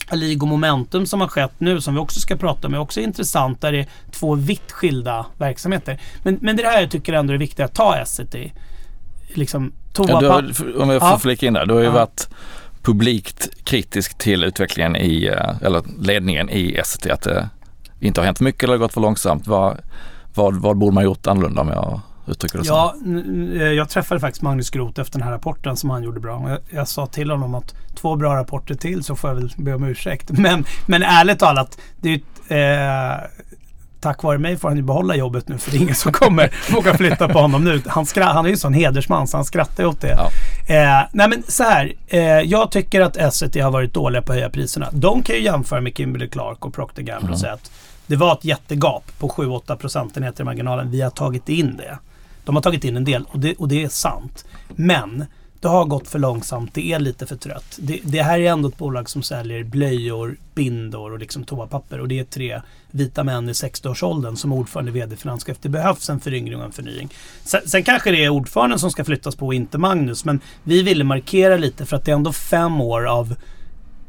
Speaker 1: Aligo Momentum som har skett nu som vi också ska prata om är också intressant där det är två vitt skilda verksamheter. Men, men det här jag tycker ändå är viktigt att ta Asset i. Liksom,
Speaker 2: ja, har, om jag får ja. flika in där. Du har ju ja. varit publikt kritisk till utvecklingen i, eh, eller ledningen i Essity. Att det inte har hänt mycket eller gått för långsamt. Vad, vad, vad borde man gjort annorlunda om jag uttrycker det
Speaker 1: Ja, eh, jag träffade faktiskt Magnus Groth efter den här rapporten som han gjorde bra. Jag, jag, sa till honom att två bra rapporter till så får jag väl be om ursäkt. [LAUGHS] Men, men ärligt talat, det är eh, tack vare mig får han ju behålla jobbet nu för det är ingen som kommer [LAUGHS] våga flytta på honom nu. Han, han är ju en sån hedersman så han skrattar åt det. Ja. Eh, nej men så här, eh, jag tycker att Essity har varit dåliga på att höja priserna. De kan ju jämföra med Kimberly Clark och Procter Gamble mm. och säga att det var ett jättegap på 7-8 procentenheter i marginalen. Vi har tagit in det. De har tagit in en del och det, och det är sant. Men det har gått för långsamt, det är lite för trött. Det, det, här är ändå ett bolag som säljer blöjor, bindor och liksom toapapper och det är tre vita män i 60-årsåldern som ordförande vd Finanschef. Det behövs en föryngring och en förnying. Sen, sen, kanske det är ordföranden som ska flyttas på och inte Magnus, men vi ville markera lite för att det är ändå fem år av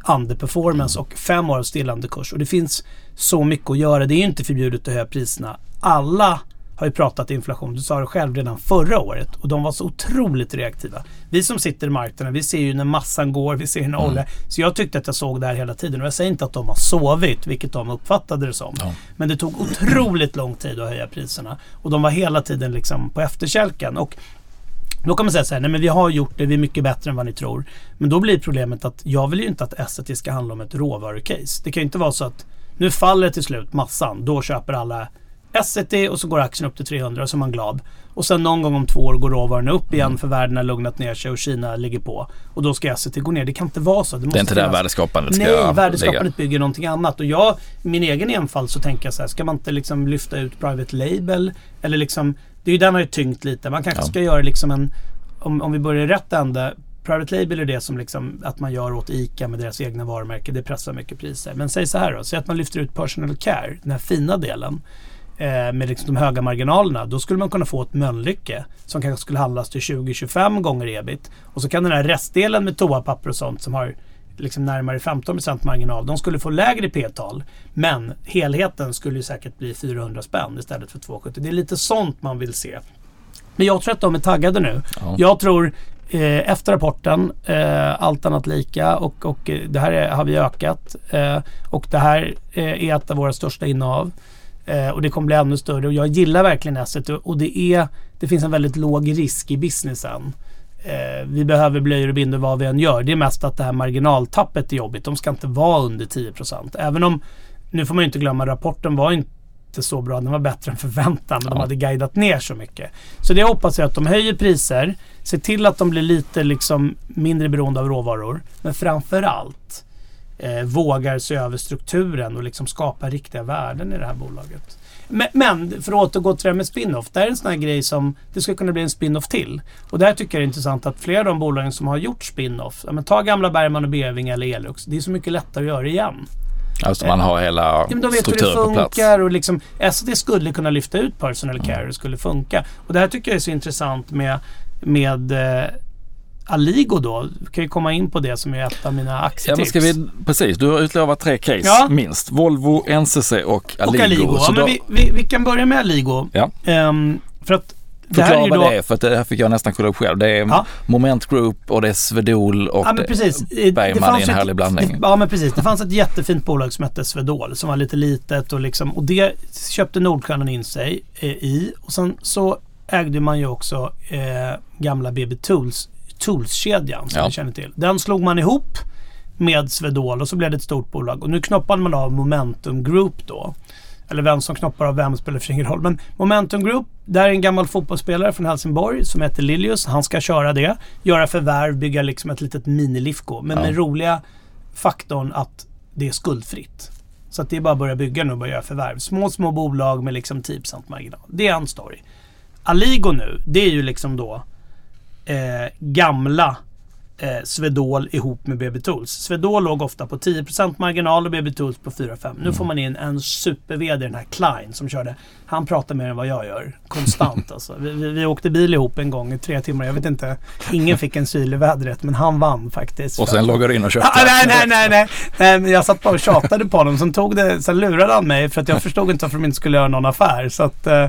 Speaker 1: underperformance och fem år av stillande kurs och det finns så mycket att göra. Det är inte förbjudet att höja priserna. Alla har ju pratat inflation. Du sa det själv redan förra året och de var så otroligt reaktiva. Vi som sitter i marknaden, vi ser ju när massan går, vi ser när mm. olja. Så jag tyckte att jag såg det här hela tiden och jag säger inte att de har sovit, vilket de uppfattade det som. Ja. Men det tog otroligt lång tid att höja priserna och de var hela tiden liksom på efterkälken. Och då kan man säga så här, nej men vi har gjort det, vi är mycket bättre än vad ni tror. Men då blir problemet att jag vill ju inte att Essity ska handla om ett råvarucase. Det kan ju inte vara så att nu faller till slut massan, då köper alla Essity och så går aktien upp till 300 och så är man glad. Och sen någon gång om två år går råvarorna upp igen mm. för världen har lugnat ner sig och Kina ligger på. Och då ska Essity gå ner. Det kan inte vara så.
Speaker 2: Det, det är inte där värdeskapandet
Speaker 1: ska Nej, värdeskapandet ligga. bygger någonting annat. Och jag, min egen enfald så tänker jag så här, ska man inte liksom lyfta ut private label? Eller liksom, det är ju den har ju tyngt lite. Man kanske ja. ska göra liksom en, om, om vi börjar i rätt ände, Private Label är det som liksom att man gör åt ICA med deras egna varumärke. Det pressar mycket priser. Men säg så här då, säg att man lyfter ut Personal Care, den här fina delen med liksom de höga marginalerna. Då skulle man kunna få ett Mölnlycke som kanske skulle handlas till 20-25 gånger ebit. Och så kan den här restdelen med toapapper och sånt som har liksom närmare 15% marginal. De skulle få lägre P-tal. Men helheten skulle säkert bli 400 spänn istället för 270. Det är lite sånt man vill se. Men jag tror att de är taggade nu. Ja. Jag tror eh, efter rapporten, eh, allt annat lika och, och det här är, har vi ökat. Eh, och det här eh, är ett av våra största innehav. Eh, och det kommer bli ännu större och jag gillar verkligen Asset och det, är, det finns en väldigt låg risk i businessen. Eh, vi behöver blöjor och bindor vad vi än gör. Det är mest att det här marginaltappet är jobbigt. De ska inte vara under 10% Även om, nu får man ju inte glömma, rapporten var inte så bra. Den var bättre än förväntan. Men ja. de hade guidat ner så mycket. Så det hoppas jag att de höjer priser. Se till att de blir lite liksom mindre beroende av råvaror. Men framförallt eh, vågar se över strukturen och liksom skapa riktiga värden i det här bolaget. Men, men för att återgå till det här med spin-off. Det här är en sån här grej som det skulle kunna bli en spin-off till. Och där tycker jag det är intressant att flera av de bolagen som har gjort spin-off, ja, ta gamla Bergman och Beving eller Elux. Det är så mycket lättare att göra igen.
Speaker 2: Alltså man har hela ja, men de vet hur det funkar
Speaker 1: och liksom SAT skulle kunna lyfta ut personal care mm. och skulle funka. Och det här tycker jag är så intressant med, med eh, Aligo då, vi kan ju komma in på det som är ett av mina aktietips.
Speaker 2: Ja, vi, precis, du har utlovat tre case ja. minst. Volvo, NCC och Aligo. Och Aligo.
Speaker 1: Ja, men vi, vi, vi, kan börja med Aligo.
Speaker 2: Ja.
Speaker 1: Um, för att
Speaker 2: Förklara vad det är, för att det här fick jag nästan kolla upp själv. Det är ja. Moment Group och det är Swedol och
Speaker 1: ja, men precis.
Speaker 2: Bergman i en härlig blandning.
Speaker 1: ja men precis. Det fanns ett jättefint bolag som hette Swedol som var lite litet och liksom och det köpte Nordstjärnan in sig eh, i. Och sen så ägde man ju också eh, gamla BB Tools Tools-kedjan som ja. ni känner till. Den slog man ihop med Swedol och så blev det ett stort bolag. Och nu knoppade man av Momentum Group då. Eller vem som knoppar av vem spelar för ingen roll. Men Momentum Group, där är en gammal fotbollsspelare från Helsingborg som heter Lilius. Han ska köra det. Göra förvärv, bygga liksom ett litet mini-Lifco. Men ja. med roliga faktorn att det är skuldfritt. Så att det är bara att börja bygga nu och börja göra förvärv. Små, små bolag med liksom 10% marginal. Det är en story. Aligo nu, det är ju liksom då eh, gamla eh, Swedol ihop med BB Tools. Swedol låg ofta på 10% marginal och BB Tools på 4-5. Nu mm. får man in en super-VD, den här Klein, som körde. Han pratar mer än vad jag gör. Konstant [LAUGHS] alltså. Vi, vi, vi, åkte bil ihop en gång i tre timmar. Jag vet inte. Ingen fick en syl i vädret, men han vann faktiskt.
Speaker 2: Och sen loggade du in och köpte?
Speaker 1: Ah, nej, nej, nej, nej. nej jag satt bara och tjatade på honom. Sen, tog det, sen lurade han mig för att jag [LAUGHS] förstod inte varför de inte skulle göra någon affär. Så att, eh,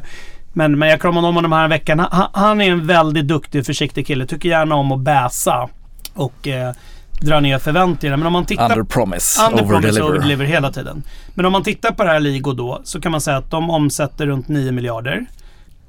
Speaker 1: men, men jag kramade om honom här veckan. Han, han, är en väldigt duktig och försiktig kille. Tycker gärna om att bäsa. Och eh, dra ner förväntningarna. Men om man tittar...
Speaker 2: Under promise,
Speaker 1: under over promise deliver. over deliver hela tiden. Men om man tittar på det här Ligo då så kan man säga att de omsätter runt 9 miljarder.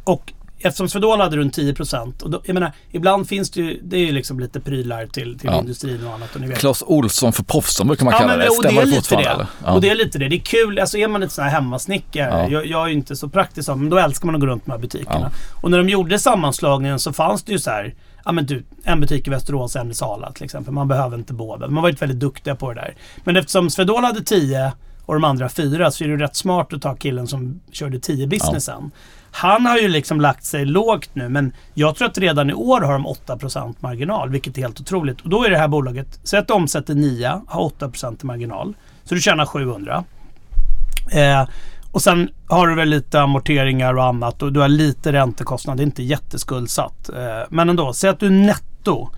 Speaker 1: Och eftersom Swedol hade runt 10 procent. jag menar, ibland finns det ju, det är ju liksom lite prylar till, till ja. industrin och annat. Och
Speaker 2: ni vet. Claes Olsson för proffsen brukar man ja, kalla men, det. Stämmer det, fortfarande? Det.
Speaker 1: Ja. Och det är lite det. Det är kul. Alltså är man ett sån här hemmasnickare. Ja. Jag, jag, är ju inte så praktisk men då älskar man att gå runt med de här butikerna. Och när de gjorde sammanslagningen så fanns det ju så här ja men du, en butik i Västerås, en i Sala till exempel. Man behöver inte båda. De har varit väldigt duktiga på det där. Men eftersom Swedol hade 10 och de andra fyra så är det rätt smart att ta killen som körde 10 businessen. Han har ju liksom lagt sig lågt nu men jag tror att redan i år har de 8% marginal vilket är helt otroligt. Och då är det här bolaget, säg att du omsätter 9, har 8% i marginal. Så du tjänar 700. Eh, och sen har du väl lite amorteringar och annat och du har lite räntekostnad. Det är inte jätteskuldsatt. Eh, men ändå, säg att du netto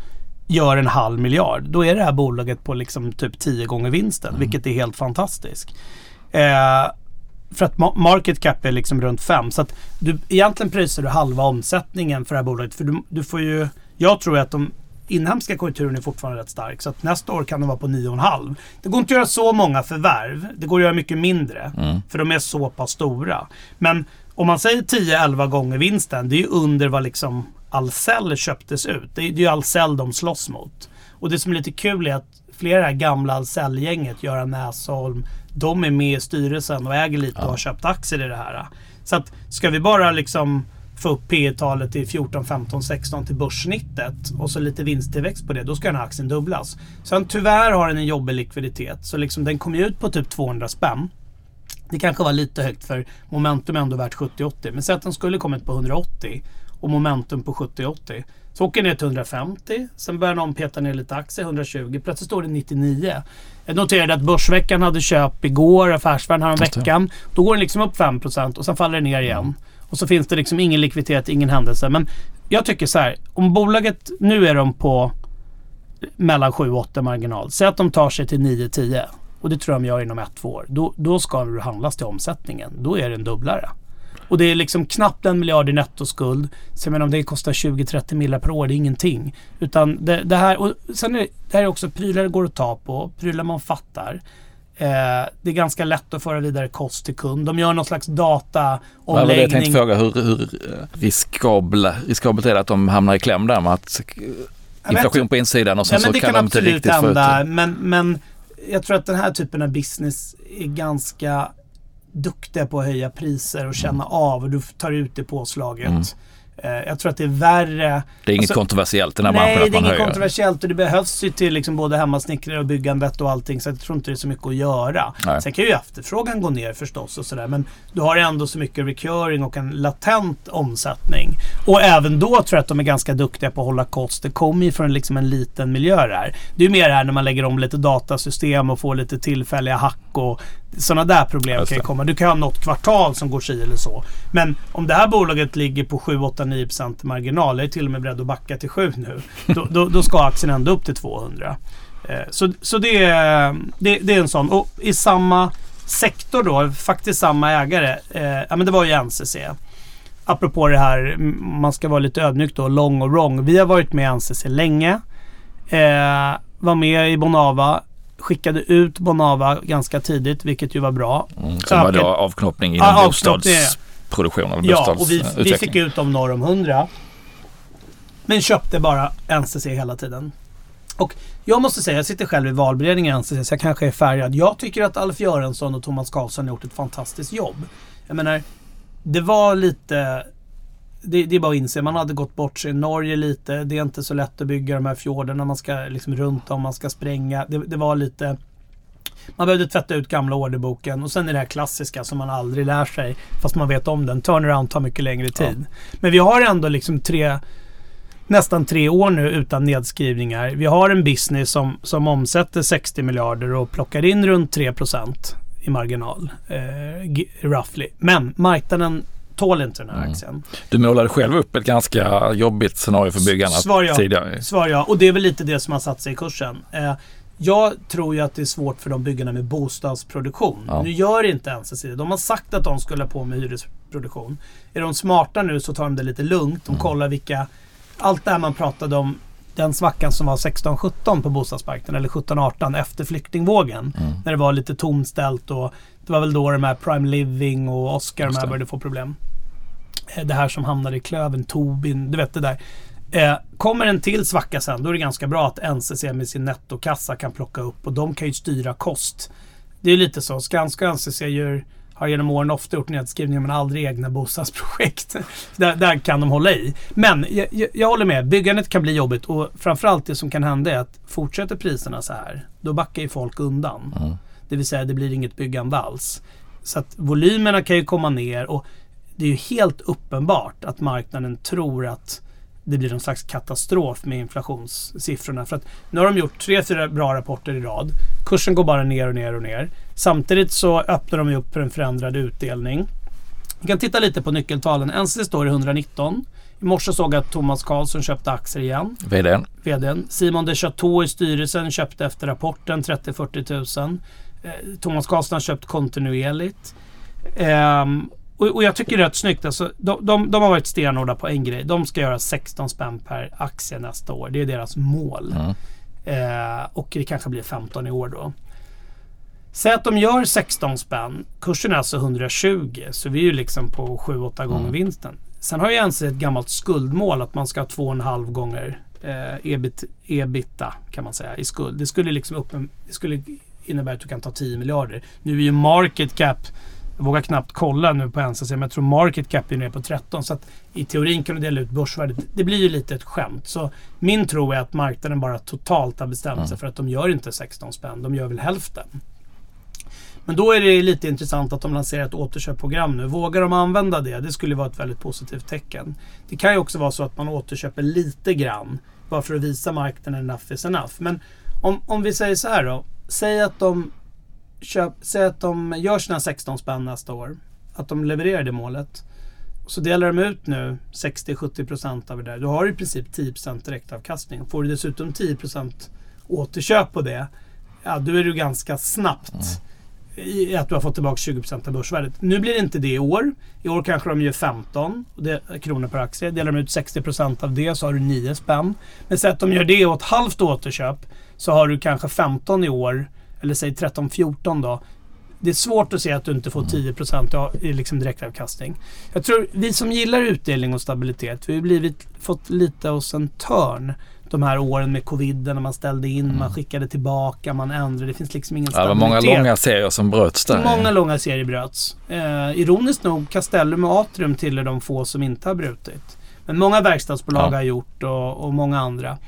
Speaker 1: gör en halv miljard. Då är det här bolaget på liksom typ 10 gånger vinsten, mm. vilket är helt fantastiskt. Eh, för att market cap är liksom runt 5. Så att du, egentligen prisar du halva omsättningen för det här bolaget. För du, du får ju, jag tror att de inhemska konjunkturen är fortfarande rätt stark. Så att nästa år kan de vara på 9,5. Det går inte att göra så många förvärv. Det går att göra mycket mindre. Mm. För de är så pass stora. Men om man säger 10-11 gånger vinsten. Det är ju under vad liksom Ahlsell köptes ut. Det är, det är ju Ahlsell de slåss mot. Och det som är lite kul är att flera av det här gamla Ahlsell-gänget, Göran Näsholm, de är med i styrelsen och äger lite ja. och har köpt aktier i det här. Så att ska vi bara liksom få upp P talet till 14, 15, 16 till börssnittet och så lite vinsttillväxt på det, då ska den här aktien dubblas. Sen tyvärr har den en jobbig likviditet, så liksom den kom ju ut på typ 200 spänn. Det kanske var lite högt för momentum är ändå värt 70-80. Men säg att den skulle kommit på 180 och momentum på 70-80. Så åker den ner till 150. Sen börjar någon peta ner lite aktier, 120. Plötsligt står det 99. Jag noterade att Börsveckan hade köp igår, Affärsvärlden häromveckan. Då går den liksom upp 5% och sen faller den ner igen. Och så finns det liksom ingen likviditet, ingen händelse. Men jag tycker så här. Om bolaget, nu är de på mellan 7 och 8 marginal. Säg att de tar sig till 9-10. Och det tror jag de gör inom ett, två år. Då, då ska du handlas till omsättningen. Då är det en dubblare. Och det är liksom knappt en miljard i nettoskuld. Så jag menar om det kostar 20-30 miljoner per år, det är ingenting. Utan det, det här, och sen är det, det här är också prylar det går att ta på, prylar man fattar. Eh, det är ganska lätt att föra vidare kost till kund. De gör någon slags dataomläggning. Ja,
Speaker 2: jag tänkte fråga, hur, hur riskabla, riskabelt är det att de hamnar i kläm där med att inflation på insidan och sen ja, så kan, de inte riktigt få ut det?
Speaker 1: Men, men jag tror att den här typen av business är ganska duktiga på att höja priser och känna mm. av och du tar ut det påslaget. Mm. Eh, jag tror att det är värre.
Speaker 2: Det är inget alltså, kontroversiellt den här
Speaker 1: branschen
Speaker 2: Nej,
Speaker 1: det är inget höjer. kontroversiellt och det behövs ju till liksom både hemmasnickare och byggandet och allting. Så jag tror inte det är så mycket att göra. Nej. Sen kan ju efterfrågan gå ner förstås och sådär. Men du har ändå så mycket recurring och en latent omsättning. Och även då tror jag att de är ganska duktiga på att hålla kost. Det kommer ju från liksom en liten miljö där. Det är ju mer här när man lägger om lite datasystem och får lite tillfälliga hack och sådana där problem kan ju komma. Du kan ha något kvartal som går si eller så. Men om det här bolaget ligger på 7, 8, 9 marginal, jag är till och med beredd att backa till 7 nu. Då, då, då ska aktien ändå upp till 200. Eh, så, så det, är, det, det, är en sån. Och i samma sektor då, faktiskt samma ägare. Eh, ja men det var ju NCC. Apropå det här, man ska vara lite ödmjuk då, long och wrong. Vi har varit med i NCC länge. Eh, var med i Bonava skickade ut Bonava ganska tidigt, vilket ju var bra.
Speaker 2: Mm, som var då avknoppning inom ja, bostadsproduktion eller
Speaker 1: Ja, och vi, vi fick ut dem norr om 100. Men köpte bara NCC hela tiden. Och jag måste säga, jag sitter själv i valberedningen i NCC, så jag kanske är färgad. Jag tycker att Alf Görensson och Thomas Karlsson har gjort ett fantastiskt jobb. Jag menar, det var lite det, det, är bara att inse. Man hade gått bort sig i Norge lite. Det är inte så lätt att bygga de här fjordarna. Man ska liksom runt om, man ska spränga. Det, det, var lite... Man behövde tvätta ut gamla orderboken och sen är det här klassiska som man aldrig lär sig. Fast man vet om den. Turnaround tar mycket längre tid. Ja. Men vi har ändå liksom tre nästan tre år nu utan nedskrivningar. Vi har en business som, som omsätter 60 miljarder och plockar in runt 3% i marginal. Eh, roughly. Men marknaden tål inte den här mm. aktien.
Speaker 2: Du målade själv upp ett ganska jobbigt scenario för byggarna Svar ja. tidigare.
Speaker 1: Svar ja. Och det är väl lite det som har satt sig i kursen. Eh, jag tror ju att det är svårt för de byggarna med bostadsproduktion. Ja. Nu gör inte NCC. De har sagt att de skulle på med hyresproduktion. Är de smarta nu så tar de det lite lugnt. De mm. kollar vilka... Allt det här man pratade om den svackan som var 16-17 på bostadsmarknaden eller 17-18 efter flyktingvågen. Mm. När det var lite tomställt och det var väl då de här Prime Living och Oscar de här började få problem. Eh, det här som hamnade i klöven, Tobin, du vet det där. Eh, kommer en till svacka sen, då är det ganska bra att NCC med sin nettokassa kan plocka upp och de kan ju styra kost. Det är lite så. Skanska och NCC gör, har genom åren ofta gjort nedskrivningar men aldrig egna bostadsprojekt. [LAUGHS] där, där, kan de hålla i. Men jag, jag, jag, håller med, byggandet kan bli jobbigt och framförallt det som kan hända är att fortsätter priserna så här, då backar ju folk undan. Mm. Det vill säga det blir inget byggande alls. Så att volymerna kan ju komma ner och det är ju helt uppenbart att marknaden tror att det blir någon slags katastrof med inflationssiffrorna. För att nu har de gjort tre, fyra bra rapporter i rad. Kursen går bara ner och ner och ner. Samtidigt så öppnar de upp för en förändrad utdelning. Vi kan titta lite på nyckeltalen. NCC står i 119. I morse såg jag att Thomas Karlsson köpte aktier igen.
Speaker 2: VDn.
Speaker 1: VDn. Simon de Chateau i styrelsen köpte efter rapporten 30-40 000. Eh, Thomas Karlsson har köpt kontinuerligt. Um, och, och, jag tycker det är rätt snyggt. Alltså, de, de, de har varit stenhårda på en grej. De ska göra 16 spänn per aktie nästa år. Det är deras mål. Mm. Eh, och det kanske blir 15 i år då. Säg att de gör 16 spänn. Kursen är alltså 120. Så vi är ju liksom på 7-8 gånger mm. vinsten. Sen har jag NC ett gammalt skuldmål att man ska ha 2,5 gånger eh, ebit, ebita kan man säga i skuld. Det skulle liksom upp, det skulle innebära att du kan ta 10 miljarder. Nu är ju market cap jag vågar knappt kolla nu på NCC men jag tror market cap är ner på 13. Så att i teorin kan du dela ut börsvärdet. Det blir ju lite ett skämt. Så min tro är att marknaden bara totalt har bestämt sig mm. för att de gör inte 16 spänn. De gör väl hälften. Men då är det lite intressant att de lanserar ett återköpprogram nu. Vågar de använda det? Det skulle vara ett väldigt positivt tecken. Det kan ju också vara så att man återköper lite grann. Bara för att visa marknaden enough is enough. Men om, om vi säger så här då. Säg att de köp, säg att de gör sina 16 spänn nästa år. Att de levererar det målet. Så delar de ut nu 60-70% av det där. Då har du i princip 10% direktavkastning. Får du dessutom 10% återköp på det. Ja, då är du ganska snabbt mm. i att du har fått tillbaka 20% av börsvärdet. Nu blir det inte det i år. I år kanske de gör 15 kronor per aktie. Delar de ut 60% av det så har du 9 spänn. Men säg att de gör det och ett halvt återköp så har du kanske 15 i år eller säg 13-14 då. Det är svårt att se att du inte får 10% i liksom direktavkastning. Jag tror vi som gillar utdelning och stabilitet, vi har blivit, fått lite hos en törn de här åren med coviden när man ställde in, mm. man skickade tillbaka, man ändrade. Det finns liksom ingen stabilitet.
Speaker 2: det var många långa serier som bröts där.
Speaker 1: Många långa serier bröts. Eh, ironiskt nog, Castellum och Atrium tillhör de få som inte har brutit. Men många verkstadsbolag ja. har gjort och, och många andra.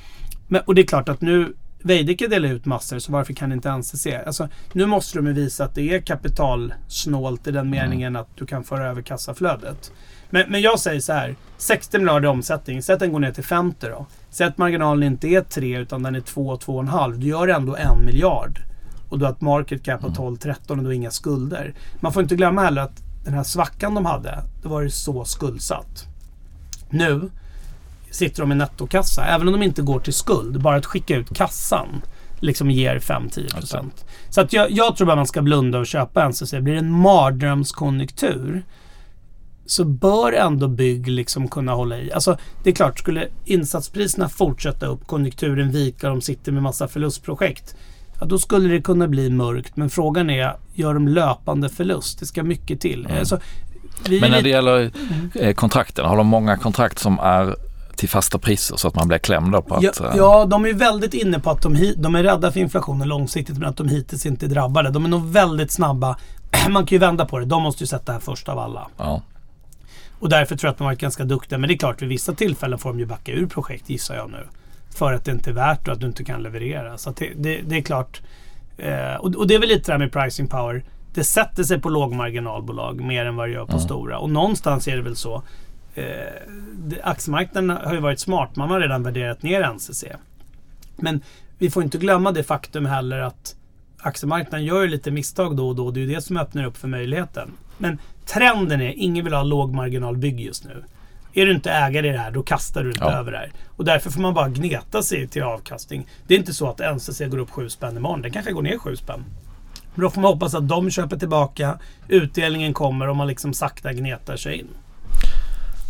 Speaker 1: Men, och det är klart att nu Veidekke delar ut massor, så varför kan inte NCC? Alltså, nu måste de visa att det är kapitalsnålt i den meningen mm. att du kan föra över kassaflödet. Men, men jag säger så här. 60 miljarder i omsättning. Säg att den går ner till 50 då. Säg att marginalen inte är 3 utan den är 2-2,5. Du gör ändå en miljard. Och du har ett market cap på 12-13 mm. och du har inga skulder. Man får inte glömma heller att den här svackan de hade, då var det så skuldsatt. Nu sitter de i nettokassa. Även om de inte går till skuld. Bara att skicka ut kassan liksom ger 5-10%. Alltså. Så att jag, jag tror att man ska blunda och köpa NCC. Blir det en mardrömskonjunktur så bör ändå bygg liksom kunna hålla i. Alltså det är klart, skulle insatspriserna fortsätta upp, konjunkturen vika, de sitter med massa förlustprojekt. Ja, då skulle det kunna bli mörkt. Men frågan är, gör de löpande förlust? Det ska mycket till. Mm. Alltså,
Speaker 2: men när det gäller eh, kontrakten, har de många kontrakt som är till fasta priser så att man blir klämd på att...
Speaker 1: Ja, eh, ja, de är väldigt inne på att de, de är rädda för inflationen långsiktigt men att de hittills inte är drabbade. De är nog väldigt snabba. [CLEARS THROAT] Man kan ju vända på det. De måste ju sätta det här först av alla.
Speaker 2: Ja.
Speaker 1: Och därför tror jag att de har varit ganska duktiga. Men det är klart, vid vissa tillfällen får de ju backa ur projekt gissar jag nu. För att det inte är värt och att du inte kan leverera. Så det, det, det, är klart. Eh, och, och, det är väl lite det här med pricing power. Det sätter sig på lågmarginalbolag mer än vad det gör på mm. stora. Och någonstans är det väl så eh, aktiemarknaden har ju varit smart. Man har redan värderat ner NCC. Men vi får inte glömma det faktum heller att aktiemarknaden gör lite misstag då och då. Det är ju det som öppnar upp för möjligheten. Men trenden är, ingen vill ha lågmarginalbygg just nu. Är du inte ägare i det här, då kastar du inte ja. över det här. Och därför får man bara gneta sig till avkastning. Det är inte så att NCC går upp 7 spänn imorgon. Den kanske går ner 7 spänn. Men då får man hoppas att de köper tillbaka, utdelningen kommer och man liksom sakta gnetar sig in.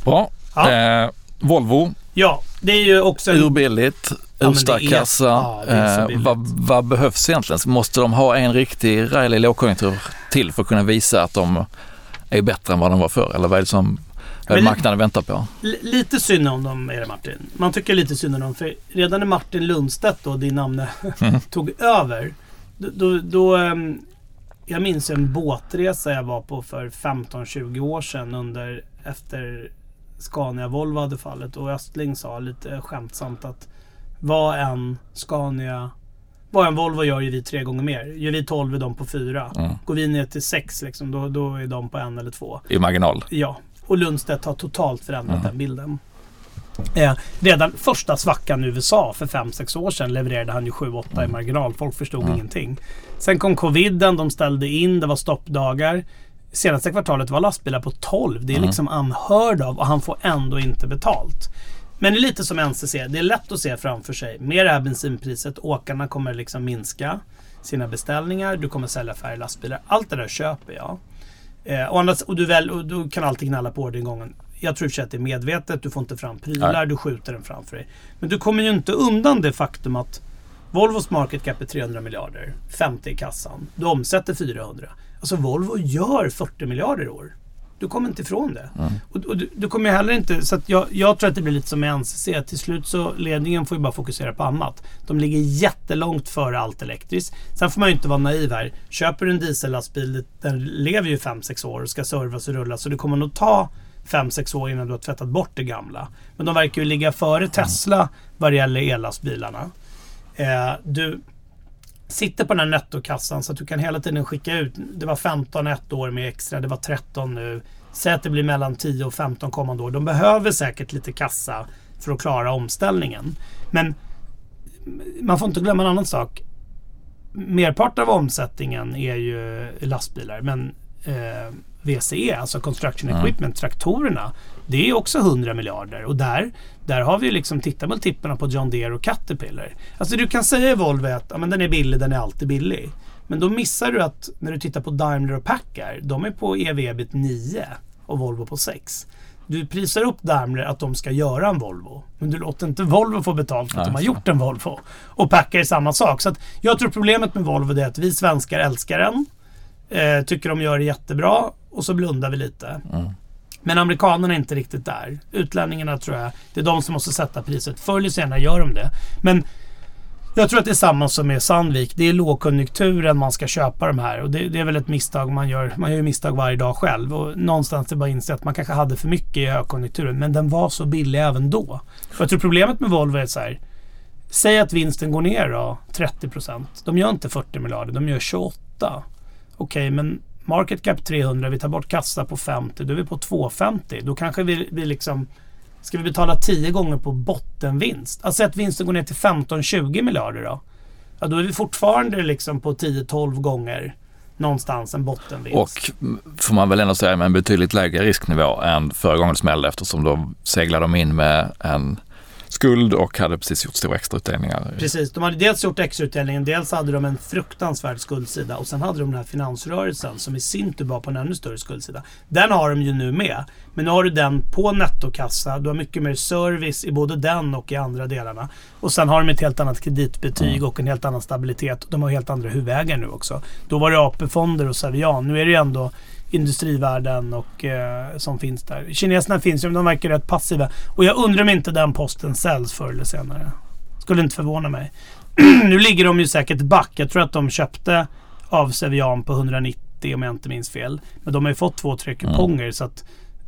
Speaker 2: Bra. Ja. Eh, Volvo.
Speaker 1: Ja, det är ju också...
Speaker 2: En... Urbilligt, ja, urstark kassa. Ja, eh, vad, vad, behövs egentligen? Måste de ha en riktig rejäl lågkonjunktur till för att kunna visa att de är bättre än vad de var förr? Eller vad är det som vad marknaden väntar på?
Speaker 1: Lite synd om dem är det Martin. Man tycker lite synd om dem. För redan när Martin Lundstedt då, din namne, mm. [LAUGHS] tog över. Då, då, då um, jag minns en båtresa jag var på för 15-20 år sedan under, efter Scania Volvo hade fallit och Östling sa lite skämtsamt att vad en Scania Vad en Volvo gör ju vi tre gånger mer. Gör vi 12 är de på fyra.
Speaker 2: Mm.
Speaker 1: Går vi ner till sex liksom, då, då är de på en eller två.
Speaker 2: I marginal.
Speaker 1: Ja, och Lundstedt har totalt förändrat den bilden. Eh, redan första svackan i USA för 5-6 år sedan levererade han ju 7-8 i marginal. Folk förstod ingenting. Sen kom coviden, de ställde in, det var stoppdagar. Senaste kvartalet var lastbilar på 12. Det är liksom unheard of och han får ändå inte betalt. Men det är lite som NCC. Det är lätt att se framför sig. Med det här bensinpriset, åkarna kommer liksom minska sina beställningar. Du kommer sälja färre lastbilar. Allt det där köper jag. Eh, och, annars, och, du väl, och du kan alltid gnälla på orderingången. Jag tror i och för sig att det är medvetet. Du får inte fram prylar.
Speaker 2: Nej.
Speaker 1: Du skjuter den framför dig. Men du kommer ju inte undan det faktum att Volvos market cap är 300 miljarder. 50 i kassan. Du omsätter 400. Alltså Volvo gör 40 miljarder i år. Du kommer inte ifrån det. Och, och du, du kommer heller inte... Så jag, jag tror att det blir lite som med NCC. Till slut så ledningen får ju bara fokusera på annat. De ligger jättelångt före allt elektriskt. Sen får man ju inte vara naiv här. Köper du en diesellastbil, den lever ju 5-6 år och ska servas och rullas. Så det kommer nog ta 5-6 år innan du har tvättat bort det gamla. Men de verkar ju ligga före Tesla vad det gäller ellastbilarna. Eh, du sitter på den här nettokassan så att du kan hela tiden skicka ut. Det var 15 ett år med extra, det var 13 nu. Säg att det blir mellan 10 och 15 kommande år. De behöver säkert lite kassa för att klara omställningen. Men man får inte glömma en annan sak. Merparten av omsättningen är ju lastbilar. Men eh, VCE, alltså Construction Equipment, traktorerna, det är också 100 miljarder. Och där, där har vi ju liksom, titta multiplarna på John Deere och Caterpillar. Alltså du kan säga i Volvo att ja, men den är billig, den är alltid billig. Men då missar du att när du tittar på Daimler och Packard, de är på ev ebit 9 och Volvo på 6. Du prisar upp Daimler att de ska göra en Volvo. Men du låter inte Volvo få betalt för att
Speaker 2: Nej,
Speaker 1: de har
Speaker 2: så.
Speaker 1: gjort en Volvo. Och Packard är samma sak. Så jag tror problemet med Volvo är att vi svenskar älskar den. Eh, tycker de gör det jättebra och så blundar vi lite. Men amerikanerna är inte riktigt där. Utlänningarna tror jag, det är de som måste sätta priset. Förr eller senare gör de det. Men jag tror att det är samma som med Sandvik. Det är lågkonjunkturen man ska köpa de här. Och det, det är väl ett misstag man gör. Man gör ju misstag varje dag själv. Och någonstans är det bara att inse att man kanske hade för mycket i högkonjunkturen. Men den var så billig även då. För jag tror problemet med Volvo är så här. Säg att vinsten går ner då, 30 procent. De gör inte 40 miljarder, de gör 28. Okej, men market cap 300, vi tar bort kassa på 50, då är vi på 250. Då kanske vi, vi liksom... Ska vi betala 10 gånger på bottenvinst? Alltså att vinsten går ner till 15-20 miljarder då? Ja, då är vi fortfarande liksom på 10-12 gånger någonstans en bottenvinst.
Speaker 2: Och får man väl ändå säga med en betydligt lägre risknivå än förra gången det smällde eftersom då seglade de in med en skuld och hade precis gjort stora extrautdelningar.
Speaker 1: Precis, de hade dels gjort extrautdelningen, dels hade de en fruktansvärd skuldsida och sen hade de den här finansrörelsen som i sin tur var på en ännu större skuldsida. Den har de ju nu med. Men nu har du den på nettokassa, du har mycket mer service i både den och i andra delarna. Och sen har de ett helt annat kreditbetyg och en helt annan stabilitet. De har helt andra huvudägare nu också. Då var det AP-fonder och Savian. Nu är det ju ändå industrivärden och eh, som finns där. Kineserna finns ju, men de verkar rätt passiva. Och jag undrar om inte den posten säljs förr eller senare. Skulle inte förvåna mig. [CLEARS THROAT] nu ligger de ju säkert back. Jag tror att de köpte av Sevian på 190 om jag inte minns fel. Men de har ju fått två, tre kuponger så att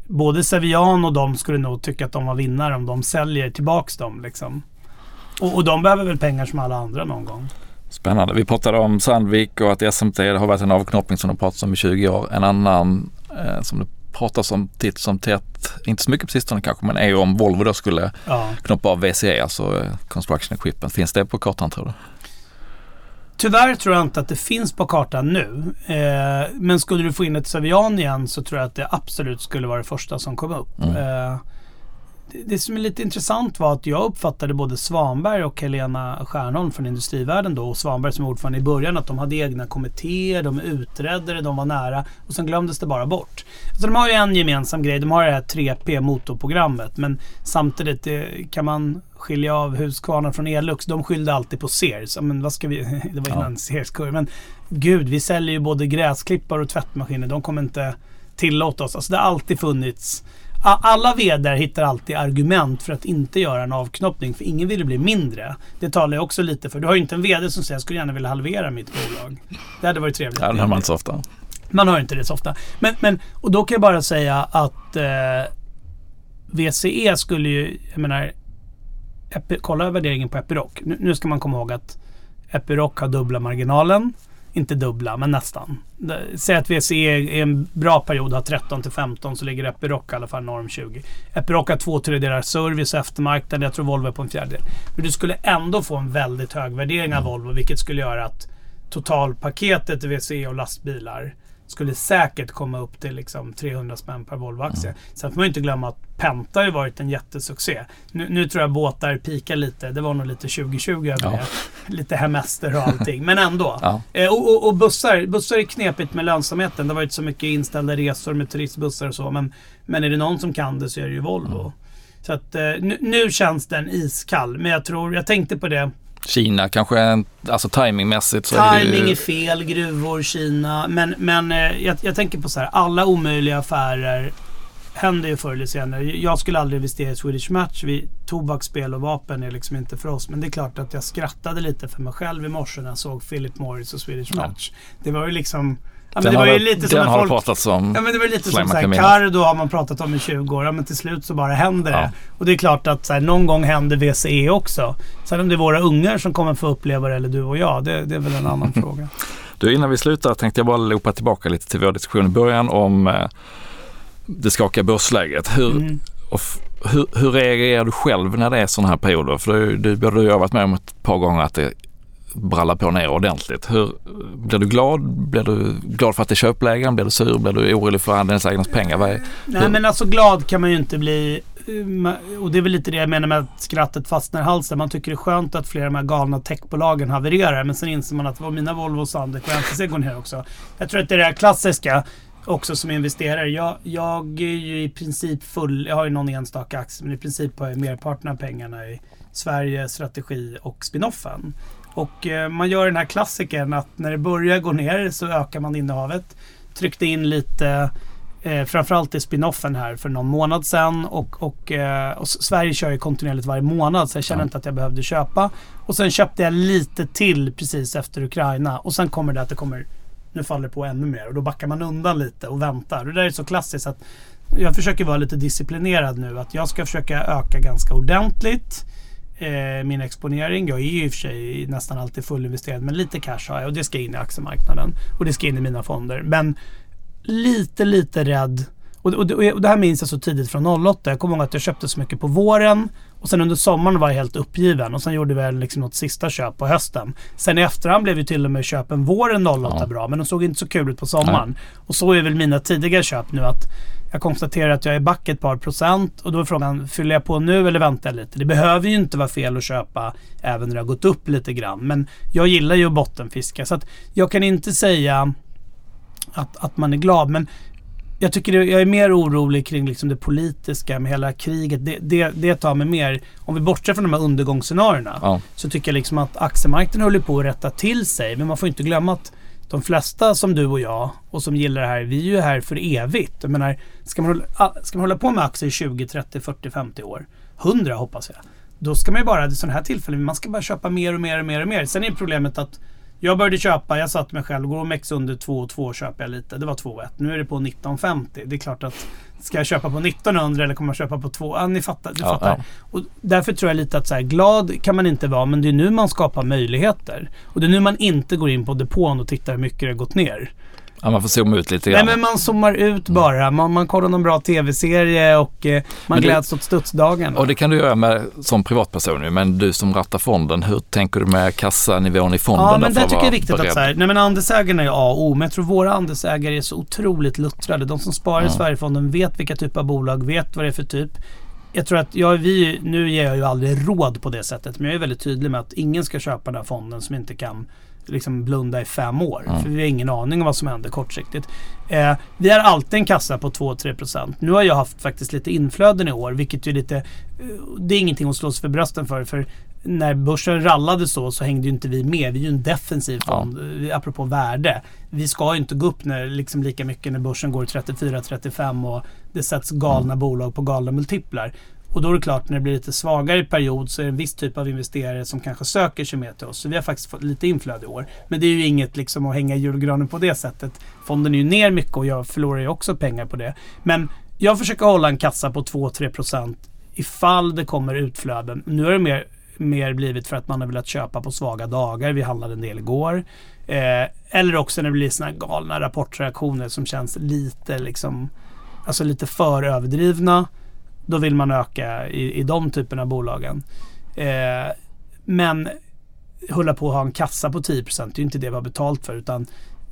Speaker 1: både Sevian och de skulle nog tycka att de var vinnare om de säljer tillbaks dem liksom. Och, och de behöver väl pengar som alla andra någon gång.
Speaker 2: Spännande. Vi pratade om Sandvik och att SMT har varit en avknoppning som det pratats om i 20 år. En annan eh, som det pratas om titt som tätt, inte så mycket på sistone kanske, men är ju om Volvo då skulle
Speaker 1: Ja.
Speaker 2: knoppa av VCE, alltså eh, Construction Equipment. Finns det på kartan tror du?
Speaker 1: Tyvärr tror jag inte att det finns på kartan nu. Eh, men skulle du få in ett Savian igen så tror jag att det absolut skulle vara det första som kom upp.
Speaker 2: Mm.
Speaker 1: Eh, det, som är lite intressant var att jag uppfattade både Svanberg och Helena Stjärnholm från Industrivärden då och Svanberg som ordförande i början att de hade egna kommittéer, de utredde det, de var nära och sen glömdes det bara bort. Så de har ju en gemensam grej, de har det här 3P motorprogrammet men samtidigt det, kan man skilja av Husqvarna från Elux. De skyllde alltid på Sears. Men vad ska vi... [LAUGHS] Det var innan
Speaker 2: Ja.
Speaker 1: Sears-kurv. Men gud, vi säljer ju både gräsklippare och tvättmaskiner. De kommer inte tillåta oss. Alltså det har alltid funnits... Alla vd hittar alltid argument för att inte göra en avknoppning. För ingen vill bli mindre. Det talar jag också lite för. Du har ju inte en vd som säger jag skulle gärna vilja halvera mitt bolag. Det hade varit trevligt.
Speaker 2: Ja, det hör man inte så ofta.
Speaker 1: Man hör inte det så ofta. Men, men, och då kan jag bara säga att eh, VCE skulle ju, jag menar, Epi, kolla värderingen på Epiroc. Nu, nu ska man komma ihåg att Epiroc har dubbla marginalen. Inte dubbla, men nästan. Säg att VCE i en bra period har 13 till 15 så ligger Epiroc i alla fall norm 20. Epiroc har två tredjedelar service och eftermarknad. Jag tror Volvo är på en fjärdedel. Men du skulle ändå få en väldigt hög värdering av Volvo vilket skulle göra att totalpaketet i VCE och lastbilar skulle säkert komma upp till liksom 300 spänn per Volvo-aktie. Mm. Sen får man inte glömma att Penta har ju varit en jättesuccé. Nu, nu tror jag båtar pikar lite. Det var nog lite 2020 över ja. det. Lite hemester och allting. Men ändå. [LAUGHS] Ja. Eh, och, och, och, bussar. Bussar är knepigt med lönsamheten. Det har varit så mycket inställda resor med turistbussar och så. Men, men är det någon som kan det så är det ju Volvo. Mm. Så att eh, nu, nu känns den iskall. Men jag tror, jag tänkte på det
Speaker 2: Kina kanske, alltså timingmässigt så
Speaker 1: Timing är, ju... är fel, gruvor, Kina. Men, men eh, jag, jag, tänker på så här, alla omöjliga affärer händer ju förr eller senare. Jag skulle aldrig investera i Swedish Match. Vi, tobaksspel och vapen är liksom inte för oss. Men det är klart att jag skrattade lite för mig själv i morse när jag såg Philip Morris och Swedish Match. Det var ju liksom Ja, men det var ju lite som
Speaker 2: den har
Speaker 1: folk,
Speaker 2: pratats om.
Speaker 1: Ja, men det var lite som såhär, Cardo har man pratat om i 20 år. Ja, men till slut så bara händer det. Ja. Och det är klart att såhär, någon gång händer VCE också. Sen om det är våra ungar som kommer få uppleva det eller du och jag, det, det är väl en annan [LAUGHS] fråga.
Speaker 2: Du, innan vi slutar tänkte jag bara loopa tillbaka lite till vår diskussion i början om eh, det skakiga börsläget. Hur, mm. hur, hur reagerar du själv när det är sådana här perioder? För du, du, du har varit med om ett par gånger att det bralla på ner ordentligt. Hur, blir du glad? Blir du glad för att det är köplägen? Blir du sur? Blir du orolig för andelsägarnas pengar? Vad är,
Speaker 1: Nej men alltså glad kan man ju inte bli. Eh, och det är väl lite det jag menar med att skrattet fastnar i halsen. Man tycker det är skönt att flera av de här galna techbolagen havererar. Men sen inser man att vad mina Volvo, Sandvik och NCC går ner också. Jag tror att det är det här klassiska också som investerare. Jag, jag är ju i princip full. Jag har ju någon enstaka aktie men i princip har jag merparten av pengarna i Sverige, strategi och spinoffen. Och eh, man gör den här klassikern att när det börjar gå ner så ökar man innehavet. Tryckte in lite eh, framförallt i spinoffen här för någon månad sedan. Och, och, eh, och Sverige kör ju kontinuerligt varje månad så jag känner ja. inte att jag behövde köpa. Och sen köpte jag lite till precis efter Ukraina. Och sen kommer det att det kommer nu faller det på ännu mer och då backar man undan lite och väntar. Och det där är så klassiskt att jag försöker vara lite disciplinerad nu. Att jag ska försöka öka ganska ordentligt eh, min exponering. Jag är ju i och för sig nästan alltid fullinvesterad men lite cash har jag och det ska in i aktiemarknaden. Och det ska in i mina fonder. Men lite, lite rädd. Och, och, och det här minns jag så tidigt från 08. Jag kommer ihåg att jag köpte så mycket på våren och sen under sommaren var jag helt uppgiven och sen gjorde vi liksom något sista köp på hösten. Sen i efterhand blev ju till och med köpen våren 08 ja. bra men de såg inte så kul ut på sommaren. Nej. Och så är väl mina tidiga köp nu att jag konstaterar att jag är back ett par procent och då är frågan, fyller jag på nu eller väntar jag lite? Det behöver ju inte vara fel att köpa även när det har gått upp lite grann. Men jag gillar ju att bottenfiska så att jag kan inte säga att, att man är glad. Men jag tycker det, jag är mer orolig kring liksom det politiska med hela kriget. Det, det, det tar mig mer, om vi bortser från de här undergångsscenarierna, ja. så tycker jag liksom att aktiemarknaden håller på att rätta till sig. Men man får inte glömma att de flesta som du och jag och som gillar det här, vi är ju här för evigt. Jag menar, ska man, hålla, ah, ska man hålla på med aktier i 20, 30, 40, 50 år, 100 hoppas jag. Då ska man ju bara, i sådana här tillfällen, man ska bara köpa mer och mer och mer och mer. Sen är problemet att jag började köpa, jag satte mig själv, går OMX under 2,2 köper jag lite. Det var 2,1. Nu är det på 19,50. Det är klart att ska jag köpa på 1900 eller kommer jag köpa på 2? Ja, ni fattar. Du ja, fattar. Ja. Och därför tror jag lite att så här, glad kan man inte vara, men det är nu man skapar möjligheter. Och det är nu man inte går in på depån och tittar hur mycket det har gått ner.
Speaker 2: Ja, man får zooma ut lite grann.
Speaker 1: Nej, men man zoomar ut bara. Man, man kollar någon bra tv-serie och eh, man gläds åt studsdagen.
Speaker 2: Och det kan du göra med, som privatperson men du som rattar fonden, hur tänker du med kassanivån i fonden?
Speaker 1: Ja, men det tycker jag är viktigt beredd? att så här, nej men andelsägarna är A och O, men jag tror våra andelsägare är så otroligt luttrade. De som sparar i Sverigefonden vet vilka typer av bolag, vet vad det är för typ jag tror att jag, vi, nu ger jag ju aldrig råd på det sättet men jag är väldigt tydlig med att ingen ska köpa den här fonden som inte kan liksom blunda i fem år. Mm. För vi har ingen aning om vad som händer kortsiktigt. Eh, vi har alltid en kassa på 2-3%. Nu har jag haft faktiskt lite inflöden i år vilket är lite... Eh, det är ingenting att slå sig för brösten för. för när börsen rallade så så hängde ju inte vi med. Vi är ju en defensiv fond, ja. apropå värde. Vi ska ju inte gå upp när, liksom lika mycket när börsen går 34-35 och det sätts galna mm. bolag på galna multiplar. Och då är det klart, när det blir lite svagare period så är det en viss typ av investerare som kanske söker sig mer till oss. Så vi har faktiskt fått lite inflöde i år. Men det är ju inget liksom att hänga i julgranen på det sättet. Fonden är ju ner mycket och jag förlorar ju också pengar på det. Men jag försöker hålla en kassa på 2-3% ifall det kommer utflöden. Nu är det mer mer blivit för att man har velat köpa på svaga dagar. Vi handlade en del igår. Eh, eller också när det blir sådana galna rapportreaktioner som känns lite liksom Alltså lite för överdrivna. Då vill man öka i, i de typerna av bolagen. Eh, men hålla på att ha en kassa på 10 det är ju inte det vi har betalt för utan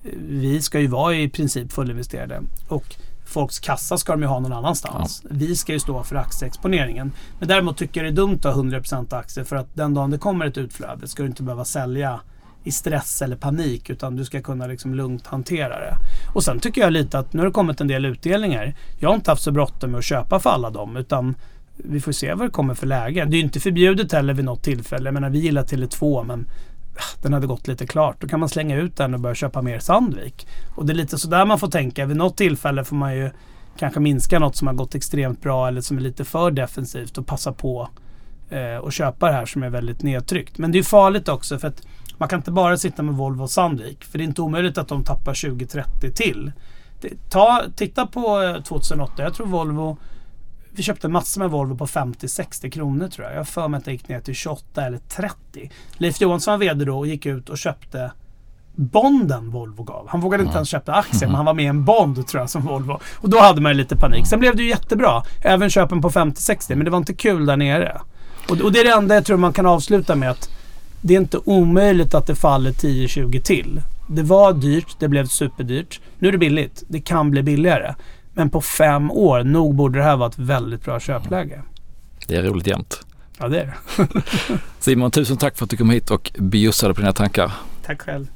Speaker 1: eh, vi ska ju vara i princip fullinvesterade. Och folks kassa ska de ju ha någon annanstans. Ja. Vi ska ju stå för aktieexponeringen. Men däremot tycker jag det är dumt att ha 100% aktier för att den dagen det kommer ett utflöde ska du inte behöva sälja i stress eller panik utan du ska kunna liksom lugnt hantera det. Och sen tycker jag lite att nu har det kommit en del utdelningar. Jag har inte haft så bråttom med att köpa för alla dem utan vi får se vad det kommer för läge. Det är ju inte förbjudet heller vid något tillfälle. Jag menar vi gillar Tele2 men ah, den hade gått lite klart. Då kan man slänga ut den och börja köpa mer Sandvik. Och det är lite sådär man får tänka. Vid något tillfälle får man ju kanske minska något som har gått extremt bra eller som är lite för defensivt och passa på eh, och köpa det här som är väldigt nedtryckt. Men det är farligt också för att man kan inte bara sitta med Volvo och Sandvik. För det är inte omöjligt att de tappar 20-30 till. Ta, titta på 2008. Eh, jag tror Volvo vi köpte massor med Volvo på 50-60 kronor tror jag. Jag har för mig att det gick ner till 28 eller 30. Leif Johansson var VD då och gick ut och köpte bonden Volvo gav. Han vågade inte ens köpa aktier, men han var med i en bond tror jag som Volvo. Och då hade man lite panik. Sen blev det ju jättebra. Även köpen på 50-60, men det var inte kul där nere. Och, och det är det enda jag tror man kan avsluta med att det är inte omöjligt att det faller 10-20 till. Det var dyrt, det blev superdyrt. Nu är det billigt. Det kan bli billigare. Men på fem år, nog borde det här vara ett väldigt bra köpläge.
Speaker 2: Det är roligt jämt.
Speaker 1: Ja, det är det. [LAUGHS]
Speaker 2: Simon, tusen tack för att du kom hit och bjussade på dina tankar.
Speaker 1: Tack själv.